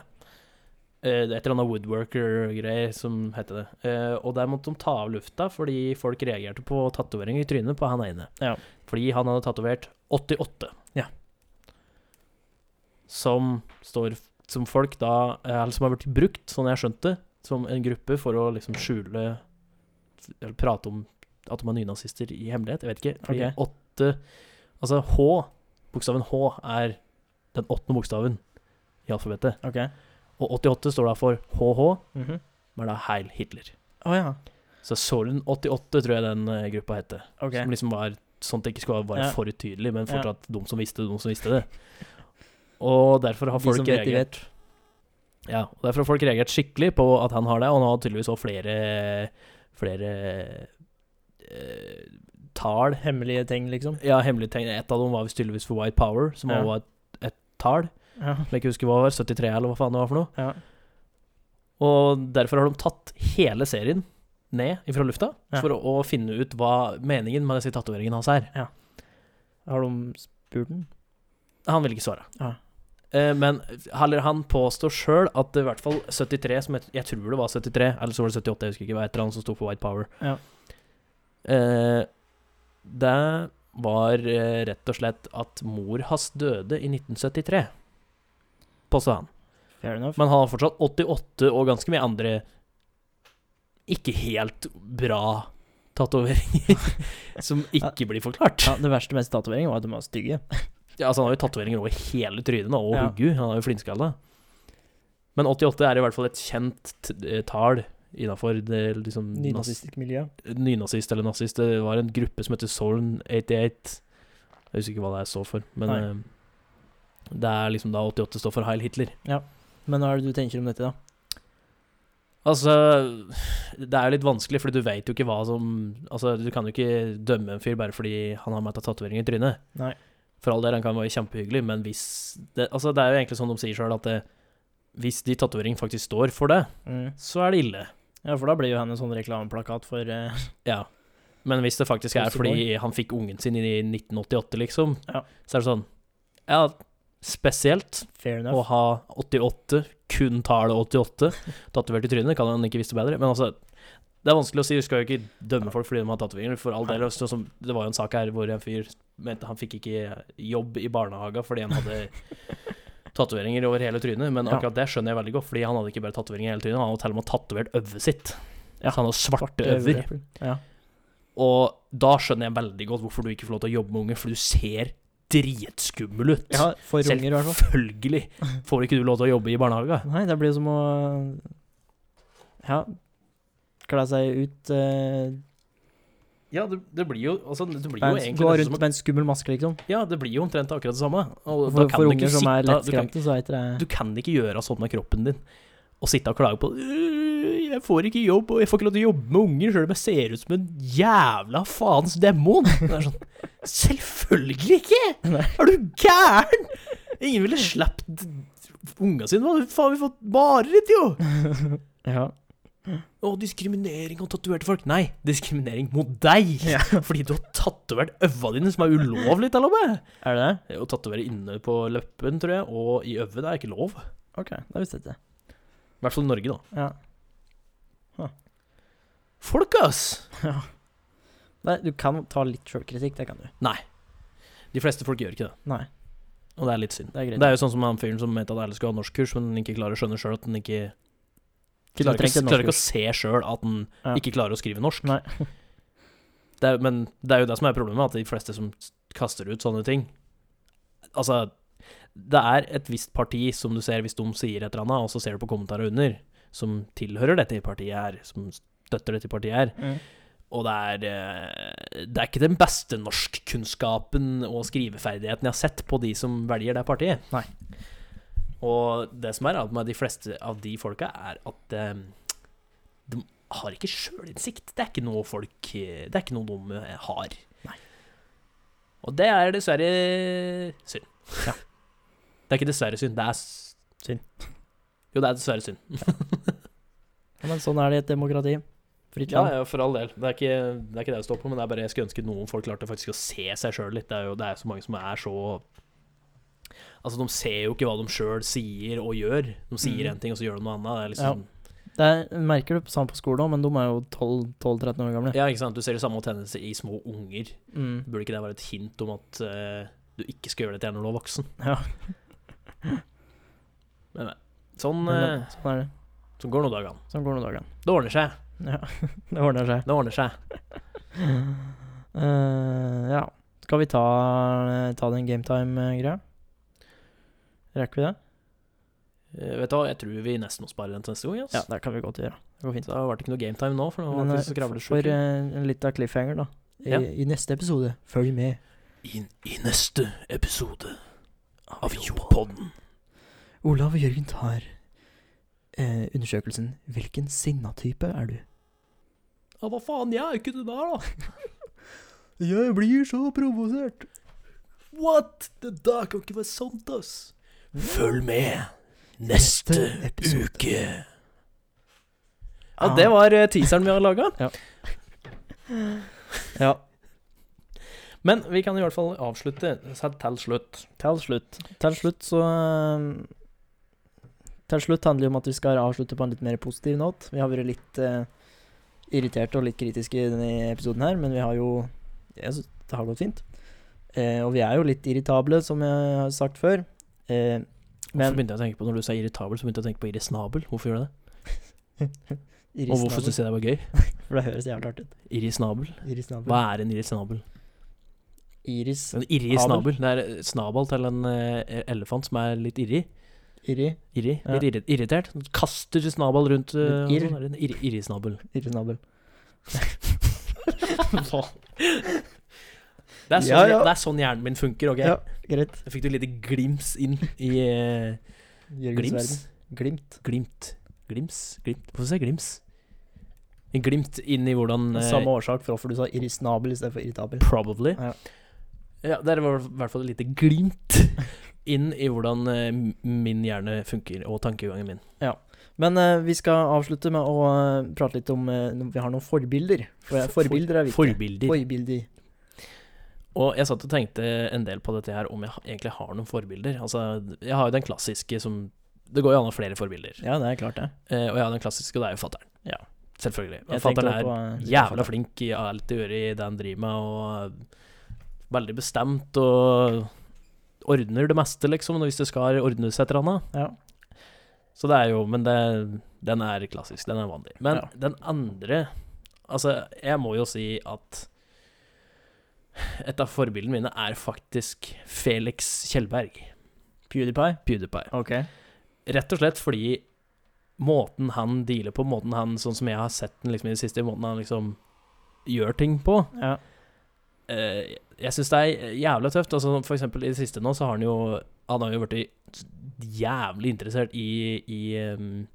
Eh, et eller annet woodworker-greier som heter det. Eh, og der måtte de ta av lufta fordi folk reagerte på tatoveringer i trynet på han ene. Ja. Fordi han hadde tatovert 88. Ja. Som står som folk da Eller som har blitt brukt, sånn jeg skjønte, som en gruppe for å liksom skjule Eller prate om at de er nynazister i hemmelighet. Jeg vet ikke. Fordi okay. åtte Altså H, bokstaven H, er den åttende bokstaven i alfabetet. Ok. Og 88 står da for HH, Mhm. men da Heil Hitler. Oh, ja. Så Solen 88 tror jeg den uh, gruppa heter Ok. Som liksom var sånn at det ikke skulle være Ja. for utydelig, men Ja. fortsatt de som visste, det, de som visste det. Og derfor har De folk som vet, de reagert Ja, og derfor har folk reagert skikkelig på at han har det, og han har tydeligvis òg flere Flere eh, tall Hemmelige ting, liksom. Ja, hemmelige ting. Et av dem var tydeligvis for White Power, som Ja. også var et, et tall. Ja. Som jeg ikke husker hva var. 73, eller hva faen det var for noe. ja. Og derfor har de tatt hele serien ned fra lufta Ja. for å, å finne ut hva meningen med disse tatoveringene hans er. Har de spurt den? Han vil ikke svare. Ja. Eh, men heller han påstår sjøl at i hvert fall 73, som jeg, jeg tror det var 73, eller så var det 78, jeg husker ikke, var et eller annet som sto for White Power. Eh, det var eh, rett og slett at mor hans døde i 1973, påstod han. Fair enough. Men han har fortsatt 88 og ganske mye andre ikke helt bra tatoveringer som ikke blir forklart. ja, det verste med tatoveringen var at de var stygge. Ja, altså Han har jo tatoveringer over hele trynet og Ja. huggu. Han er jo flintskalla. Men 88 er i hvert fall et kjent eh, tall innafor det liksom Nynazistisk miljø. Nynazist eller nazist. Det var en gruppe som heter Soln 88. Jeg husker ikke hva det er står for, men Nei. eh, det er liksom da 88 står for Heil Hitler. Ja. Men hva er det du tenker om dette, da? Altså, det er jo litt vanskelig, fordi du vet jo ikke hva som Altså, du kan jo ikke dømme en fyr bare fordi han har med seg tatovering i trynet. Nei. For all del, han kan være kjempehyggelig, men hvis det, Altså, det er jo egentlig sånn de sier sjøl, at det, hvis de tatovering faktisk står for det, Mm. så er det ille. Ja, for da blir jo han en sånn reklameplakat for uh... Ja. Men hvis det faktisk er fordi han fikk ungen sin i 1988, liksom, Ja. så er det sånn Ja, spesielt Fair å ha 88, kun tallet 88, tatovert i trynet, kan han ikke visste bedre. Men altså, det er vanskelig å si. Du skal jo ikke dømme folk fordi de har tatoveringer. For all del, sånn som, det var jo en sak her hvor en fyr mente han fikk ikke jobb i barnehaga fordi han hadde tatoveringer over hele trynet. Men akkurat det skjønner jeg veldig godt, fordi han hadde ikke bare tatoveringer i hele trynet, han hadde til og med tatovert øvet sitt. Ja, Så han hadde svarte øver. Ja. Og da skjønner jeg veldig godt hvorfor du ikke får lov til å jobbe med unge, for du ser dritskummel ut. ja, for unger, i hvert fall. Selvfølgelig får ikke du lov til å jobbe i barnehage. Nei, det blir som å Ja, kle seg ut eh, Ja, det, det blir jo altså, Det blir jo en- egentlig Gå rundt som med en skummel maske, liksom. Ja, det blir jo omtrent akkurat det samme. Og For, for unger som er sitte- du lettskremte, så heter det du kan ikke gjøre sånn med kroppen din. Og sitte og klage på «Øh, 'Jeg får ikke jobb, og jeg får ikke lov til å jobbe med unger', sjøl om jeg ser ut som en jævla faens demon. Det er sånn Selvfølgelig ikke! Er du gæren?! Ingen ville sluppet unga sine. Faen, vi har fått mareritt, jo! Ja. Å, diskriminering av tatoverte folk. Nei, diskriminering mot deg! Ja. Fordi du har tatovert øva dine, som er ulovlig, til og med. Er det det? Å tatovere inne på leppen, tror jeg, og i øvet, det er ikke lov. Ok, da visste jeg ikke. I hvert fall i Norge, da. Ja. Folk, ass! ja. Nei, du kan ta litt sjølkritikk, det kan du. Nei. De fleste folk gjør ikke det, Nei, og det er litt synd. det er. Det er jo sånn som han fyren som mente at alle skulle ha norskkurs, men ikke klarer å skjønne sjøl at han ikke Du Klarer ikke, klarer ikke å se sjøl at den Ja. ikke klarer å skrive norsk. Det er, men det er jo det som er problemet, at de fleste som kaster ut sånne ting Altså, det er et visst parti som du ser hvis de sier et eller annet, og så ser du på kommentarer under, som tilhører dette partiet her, som støtter dette partiet her. Mm. Og det er eh, Det er ikke den beste norskkunnskapen og skriveferdigheten jeg har sett på de som velger det partiet. Nei. Og det som er med de fleste av de folka, er at eh, de har ikke sjølinnsikt. Det er ikke noe folk eh, Det er ikke noe de eh, har. Nei. Og det er dessverre synd. Ja. Det er ikke dessverre synd, det er Synd. Jo, det er dessverre synd. Ja, men sånn er det i et demokrati. Fritt Ja, land. ja, for all del. Det er, ikke, det er ikke det det står på, men det er bare jeg skulle ønske noen folk klarte faktisk å se seg sjøl litt. Det er jo det er så mange som er så Altså, de ser jo ikke hva de sjøl sier og gjør. De sier én en ting, og så gjør de noe annet. Det er liksom Det er, merker du på samme på skolen òg, men de er jo 12-13 år gamle. Ja, ikke sant. Du ser det samme tendens i små unger. Mm. Burde ikke det være et hint om at uh, du ikke skal gjøre dette når du er voksen? Ja. Sånn, Men, uh, sånn er det. sånn går nå dagene. Sånn går nå dagene. Det ordner seg. Ja, det ordner seg. Det ordner seg. uh, ja. Skal vi ta, ta den gametime-greia? Rekker vi det? Eh, vet du hva, jeg tror vi nesten må spare den til neste gang. Yes. Ja, det kan vi godt gjøre. Det går fint. Da ble det ikke noe gametime nå, for nå Men ble eh, det så for uh, en liten cliffhanger, da. I, Ja. I neste episode. Følg med. I, I neste episode av Jopodden. Olav og Jørgen tar eh, undersøkelsen 'Hvilken sinnatype er du?' Ja, hva faen, jeg er jo ikke det der, da. Jeg blir så provosert. What? Det der kan ikke være sant, ass. Følg med neste Neste uke. Ja, det var eh, teaseren vi har laga. Ja. Men vi kan i hvert fall avslutte sett til slutt. Til slutt. Til slutt så eh, Til slutt handler det om at vi skal avslutte på en litt mer positiv note. Vi har vært litt uh, irriterte og litt kritiske i denne episoden her, men vi har jo jeg syns Det har gått fint. Uh, og vi er jo litt irritable, som jeg har sagt før. Eh, Hvorfor men begynte jeg å tenke på Når du sa irritabel, så begynte jeg å tenke på Iris Nabel. Hvorfor gjør du det? Og hvorfor syns jeg det var gøy? For det høres jævlig artig ut. Iris Nabel. Iris Nabel. Hva er en Iris Nabel? Iris En irisnabel snabel. Det er snabel til en eh, elefant som er litt irri. Iri. Irri. Ja. Litt irri- irritert. Kaster snabel rundt uh, irr. sånn er irri- Irrisnabel. Hva? Det er, sånn, Ja, ja. det er sånn hjernen min funker. ok? Ja, greit. Jeg fikk du et lite glims inn i uh, Glims? Glimt. Glimt. Glims? Glimt? Hvorfor sier jeg glims? En glimt inn i hvordan uh, Samme årsak for hvorfor du sa irrisnabel istedenfor irritabel. Probably. Ja. Ja, det var i hvert fall et lite glimt inn i hvordan uh, min hjerne funker, og tankegangen min. Ja. Men uh, vi skal avslutte med å prate litt om Vi har noen forbilder. For, For- forbilder er viktig. Forbilder. Forbilder. Og jeg satt og tenkte en del på dette her, om jeg egentlig har noen forbilder. Altså, jeg har jo den klassiske som Det går jo an å ha flere forbilder. Ja, det er klart, det. Eh, og jeg har den klassiske, og det er jo fatter'n. Ja. Selvfølgelig. Fatter'n er på, eh, jævla flink i alt det gjør i det han driver med, og veldig bestemt og ordner det meste, liksom, hvis det skal ordnes et eller annet. Ja. Så det er jo Men det, den er klassisk. Den er vanlig. Men Ja. den andre Altså, jeg må jo si at et av forbildene mine er faktisk Felix Kjellberg. PewDiePie? PewDiePie. Ok. Rett og slett fordi måten han dealer på, måten han, sånn som jeg har sett den liksom i det siste, måten han liksom gjør ting på Ja. eh, Jeg syns det er jævlig tøft. Altså, for eksempel i det siste nå, så har han jo Han har jo blitt jævlig interessert i, i um,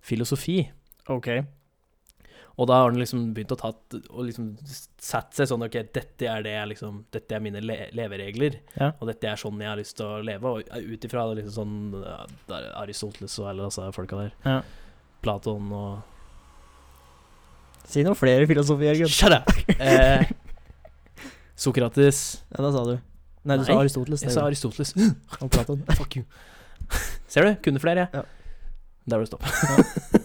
filosofi. Ok. Og da har han liksom begynt å ta og liksom sette seg sånn Ok, dette er det jeg liksom Dette er mine le leveregler. Ja. Og dette er sånn jeg har lyst til å leve. Og ut ifra liksom sånn ja, Aristoteles og alle disse folka der. Ja. Platon og Si noe flere filosofier, Jørgen. Shut up! Eh, Sokrates. Ja, da sa du. Nei, du Nei, sa Aristoteles. Jeg sa Aristoteles. Og Platon. Fuck you. Ser du? Kunne flere, jeg. Ja. Der var det stopp.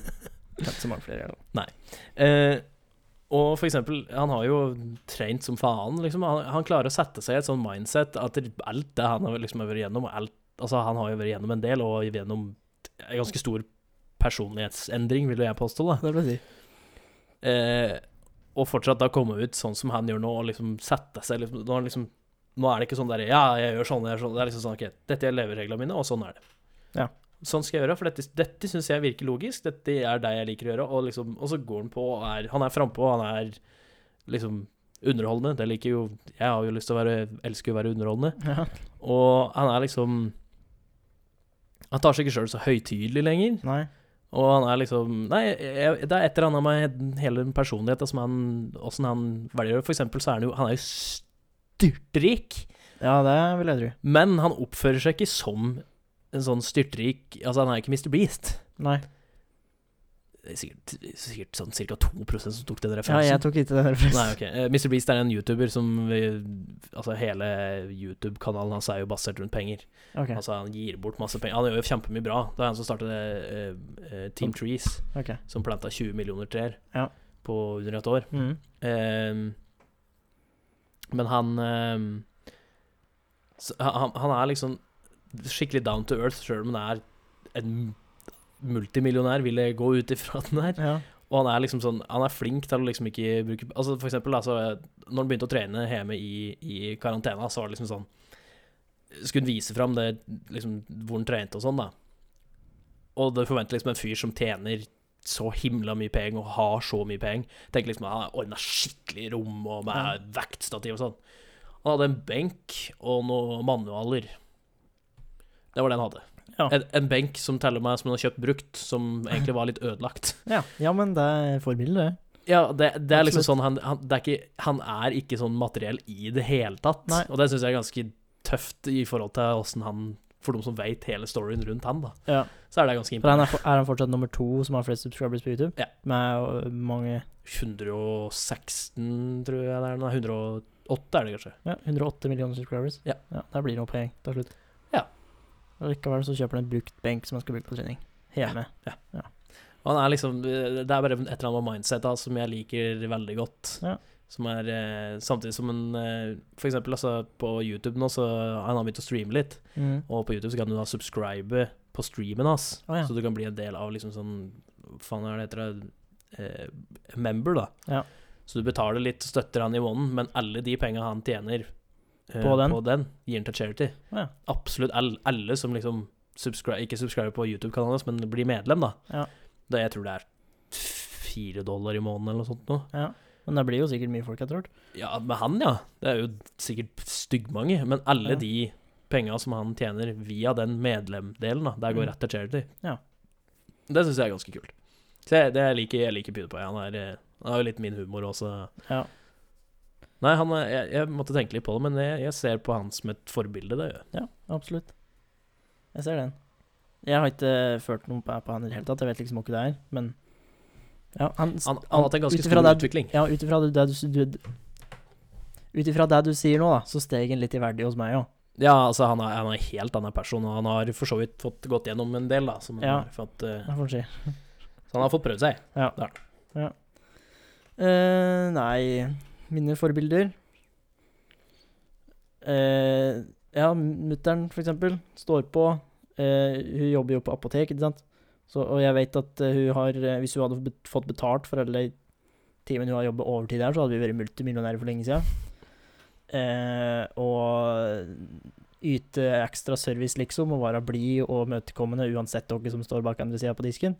Ikke så mange flere. da. Eh, og for eksempel, han har jo trent som faen, liksom. Han, han klarer å sette seg i et sånn mindset at alt det han har liksom vært gjennom, alt Altså, han har jo vært gjennom en del, og gjennom en ganske stor personlighetsendring, vil jeg påstå, da. Det vil si. Eh, og fortsatt da komme ut sånn som han gjør nå, og liksom sette seg liksom, nå, liksom, nå er det ikke sånn der Ja, jeg gjør sånn, jeg gjør sånn. Det er liksom sånn OK, dette er levereglene mine, og sånn er det. Ja. Sånn skal jeg gjøre, for dette, dette syns jeg virker logisk. Dette er det jeg liker å gjøre. Og, liksom, og så går han på og er Han er frampå, han er liksom underholdende. Det liker jo Jeg har jo lyst til å være Elsker jo å være underholdende. Ja. Og han er liksom Han tar seg ikke sjøl så høytidelig lenger. Nei. Og han er liksom Nei, jeg, det er et eller annet med hele personligheten som han Åssen han velger For eksempel så er han jo Han er jo styrtrik, Ja, det vil jeg tro. men han oppfører seg ikke som en sånn styrtrik Altså, han er ikke Mr. Beast. Nei. Det er sikkert, sikkert sånn ca. 2 som tok den referansen. Ja, jeg tok ikke den referansen. Nei, ok. Eh, Mr. Beast er en YouTuber som Altså, hele YouTube-kanalen hans er jo basert rundt penger. Okay. Altså, han gir bort masse penger. Han gjør jo kjempemye bra. Det er han som startet uh, Team Trees, okay. som planta 20 millioner trær Ja. på under et år. Mm. Ehm, men han ehm, han, han er liksom skikkelig down to earth, sjøl om det er en multimillionær, vil jeg gå ut ifra den her. Ja. Og han er liksom sånn Han er flink til å liksom ikke bruke Altså for eksempel, altså, når han begynte å trene hjemme i, i karantena, så var det liksom sånn Skulle han vise fram det liksom hvor han trente og sånn, da. Og du forventer liksom en fyr som tjener så himla mye penger og har så mye penger. Tenker liksom han har ordna skikkelig rom og med vektstativ og sånn. Han hadde en benk og noen manualer. Det var det han hadde. Ja. En, en benk som teller meg som han har kjøpt brukt, som egentlig var litt ødelagt. Ja. ja, men det er forbildet, det. Ja, det, det er liksom sånn han, han, det er ikke, han er ikke sånn materiell i det hele tatt. Nei. Og det syns jeg er ganske tøft i forhold til åssen han For de som veit hele storyen rundt han, da. Ja. Så er det ganske imponerende. er, er han fortsatt nummer to som har flest subscribers på YouTube? Ja. Med øh, mange 116, tror jeg det er. Nei, 108 er det kanskje. Ja, 108 millioner subscribers. Ja. Der blir det noe poeng til slutt. Ja. Og likevel så kjøper han en brukt benk som han skal bruke på trening. Hjemme. ja. han er liksom Det er bare et eller annet med mindsetet som jeg liker veldig godt. Ja. Som er eh, Samtidig som en eh, For eksempel altså, på YouTube nå, så han har begynt å streame litt. Mm. Og på YouTube så kan du da subscribe på streamen hans. oh, ja. Så du kan bli en del av liksom sånn faen det heter? det? Eh, member, da. Ja. Så du betaler litt, støtter han i måneden, men alle de penga han tjener eh, På den? gir han til charity. Ja. Absolutt alle, alle som liksom subscribe, ikke subscriber på YouTube-kanalen hans, men blir medlem, da. Ja. Det, jeg tror det er fire dollar i måneden eller noe sånt nå. ja. Men det blir jo sikkert mye folk etter hvert. Ja, med han, ja. Det er jo sikkert styggmange. Men alle Ja. de penga som han tjener via den medlemdelen, da, der går Mm. rett til charity. Ja. Det syns jeg er ganske kult. Så jeg, det jeg liker jeg liker PewDiePie. Han, er, eh, han har jo litt min humor også. Ja. Nei, han jeg, jeg måtte tenke litt på det, men jeg, jeg ser på han som et forbilde, det gjør jeg. ja, absolutt. Jeg ser den. Jeg har ikke ført noe på, på han i det hele tatt. Jeg vet liksom ikke det er, men ja, han, Han, han har hatt en ganske stor det- utvikling. Ja, ut ifra det, det det du sier nå, da, så steg han litt i verdi hos meg òg. Ja, altså, han er, han er en helt annen person, og han har for så vidt fått gått gjennom en del, da. Som Ja. har fått, uh, får si. så han har fått prøvd seg. Ja. Det er ja. Uh, nei, mine forbilder Eh, Ja, mutter'n, for eksempel, står på. Eh, hun jobber jo på apotek, ikke sant. Så, og jeg vet at eh, hun har eh, Hvis hun hadde fått betalt for alle timene hun har jobbet overtid her, så hadde vi vært multimillionærer for lenge siden. Eh, og yte ekstra service, liksom, og være blid og møtekommende uansett dere som står bak andre sida på disken.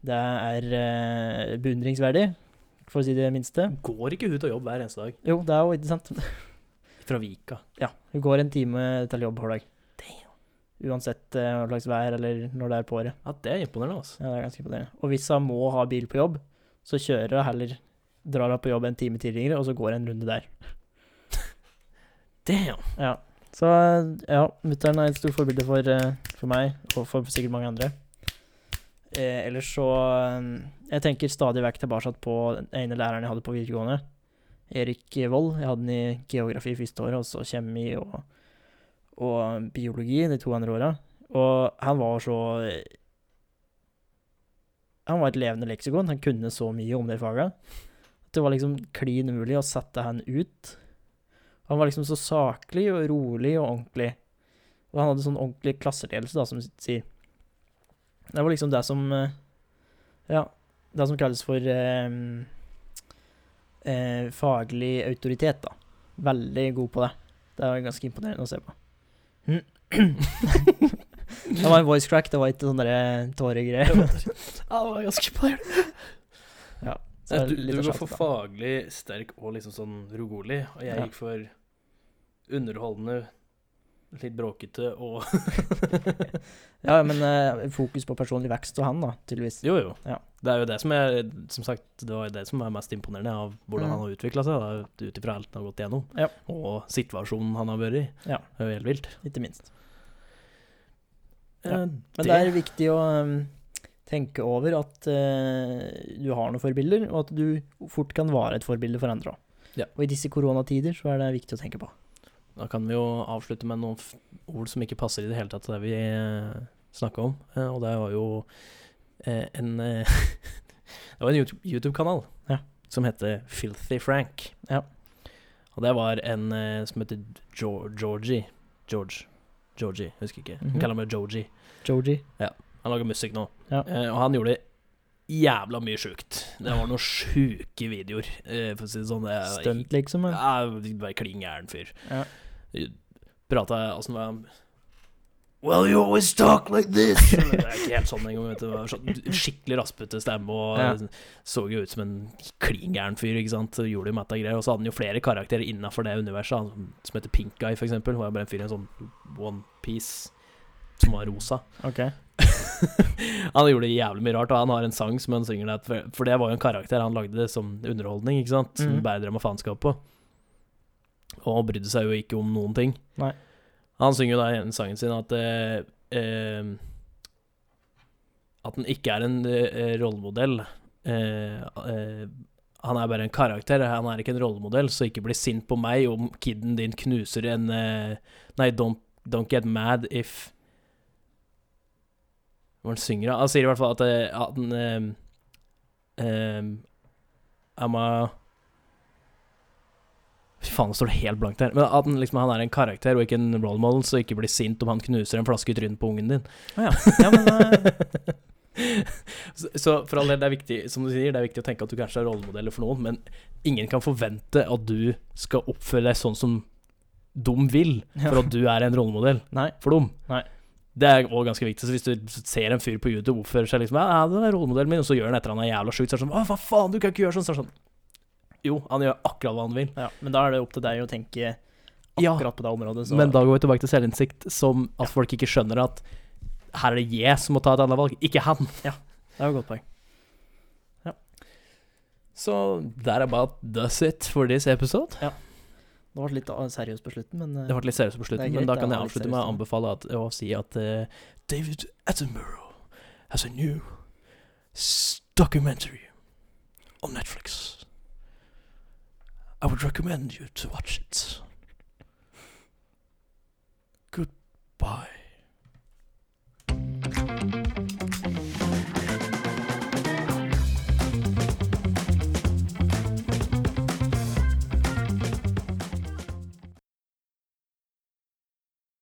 Det er eh, beundringsverdig, for å si det minste. Går ikke hun til jobb hver eneste dag? Jo, det er jo ikke sant. Fra Vika. Ja, hun går en time til jobb hver dag. Uansett eh, hva slags vær eller når det er på året. Ja, det er imponerende, altså. Ja, det er ganske imponerende. Og hvis hun må ha bil på jobb, så kjører hun heller Drar hun på jobb en time tidligere, og så går en runde der. Damn! Ja. Så eh, ja, mutter'n er et stort forbilde for, eh, for meg, og for sikkert mange andre. Eh, ellers så eh, Jeg tenker stadig vekk tilbake på den ene læreren jeg hadde på videregående. Erik Wold. Jeg hadde den i geografi første året, og så kjemi og, og biologi de to andre åra. Og han var så Han var et levende leksikon. Han kunne så mye om de faga. Det var liksom klin umulig å sette han ut. Han var liksom så saklig og rolig og ordentlig. Og han hadde sånn ordentlig klasseledelse, da, som sier. Det var liksom det som eh, Ja, det som kalles for eh, eh, faglig autoritet, da. Veldig god på det. Det var ganske imponerende å se på. det var en voice crack, det var ikke sånne tåregreier. Ja, det var ganske imponerende. ja, så Du, litt du går for da. faglig sterk og liksom sånn rolig, og jeg Ja. gikk for underholdende, litt bråkete og Ja, men eh, fokus på personlig vekst og han, da, tydeligvis. Jo, jo. Ja. Det er jo det som er Som sagt, det var jo det som er mest imponerende av hvordan Mm. han har utvikla seg, ut ifra alt han har gått gjennom, Ja. og situasjonen han har vært i. Ja. Det er jo helt vilt. Ikke minst. Eh, Ja. Men det er viktig å um, tenke over at eh, du har noen forbilder, og at du fort kan være et forbilde for andre òg. Ja. Og i disse koronatider så er det viktig å tenke på. Da kan vi jo avslutte med noen ord som ikke passer i det hele tatt til det vi eh, snakka om. Eh, og det var jo eh, en eh, Det var en YouTube- YouTube-kanal Ja. som heter Filthy Frank. Ja. Og det var en eh, som heter jo Georgie. George. Georgie, husker ikke. Mhm. Vi kaller meg Georgie. Georgie. Ja. Han lager musikk nå. Ja. Eh, og han gjorde jævla mye sjukt. Det var noen sjuke videoer, for å si det sånn. Stunt, liksom. Ja, bare klin gæren fyr. Ja. Prata åssen var Well, you always talk like this. det er ikke helt sånn engang. vet du. Det var sånn Skikkelig raspete stemme og Ja. så jo ut som en klin gæren fyr. ikke sant? Gjorde jo matta greier. Og så hadde han jo flere karakterer innafor det universet, han som- heter Pink Guy, eksempel. Var jo bare en fyr i en sånn one piece som var rosa. Okay. han gjorde jævlig mye rart, og han har en sang som han synger der, for- det var jo en karakter han lagde som underholdning, ikke sant? Som Mhm. bare drev med faenskap på. Og han brydde seg jo ikke om noen ting. Nei. Han synger jo da i en sangen sin at eh, eh, At han ikke er en eh, rollemodell. Eh, eh, han er bare en karakter, han er ikke en rollemodell, så ikke bli sint på meg om kiden din knuser en eh, Nei, don't, don't get mad if Hva han synger han? Han sier i hvert fall at, at han eh, eh, I'm a Fy faen, det står helt blankt her. Men at han, liksom, han er en karakter og ikke en role model, så ikke bli sint om han knuser en flaske i trynet på ungen din. Ah, ja. ja, men uh... så, så for all del, det er viktig Som du sier, det er viktig å tenke at du kanskje er rollemodeller for noen, men ingen kan forvente at du skal oppføre deg sånn som de vil, for at du er en rollemodell Nei. for dem. Nei. Det er også ganske viktig. Så hvis du ser en fyr på YouTube oppføre seg liksom Ja, det er rollemodellen min, og så gjør han etter han er jævla sjukt, så er det sånn Å, hva faen, du kan ikke gjøre sånn. Så er det sånn Jo, han gjør akkurat hva han vil. Ja, men da er det opp til deg å tenke Ja, akkurat på det området. Så. men da går vi tilbake til selvinnsikt, som at folk ikke skjønner at her er det jeg som må ta et annet valg, ikke han. Ja, Det er jo et godt poeng. Ja. Så that about does it for this episode. Ja. Det ble litt ah, seriøst på slutten, men eh, Det ble litt seriøst på slutten, men da kan jeg avslutte med å anbefale at, å si at uh, David Attenborough has a new documentary on Netflix. I would recommend you to watch it. Goodbye.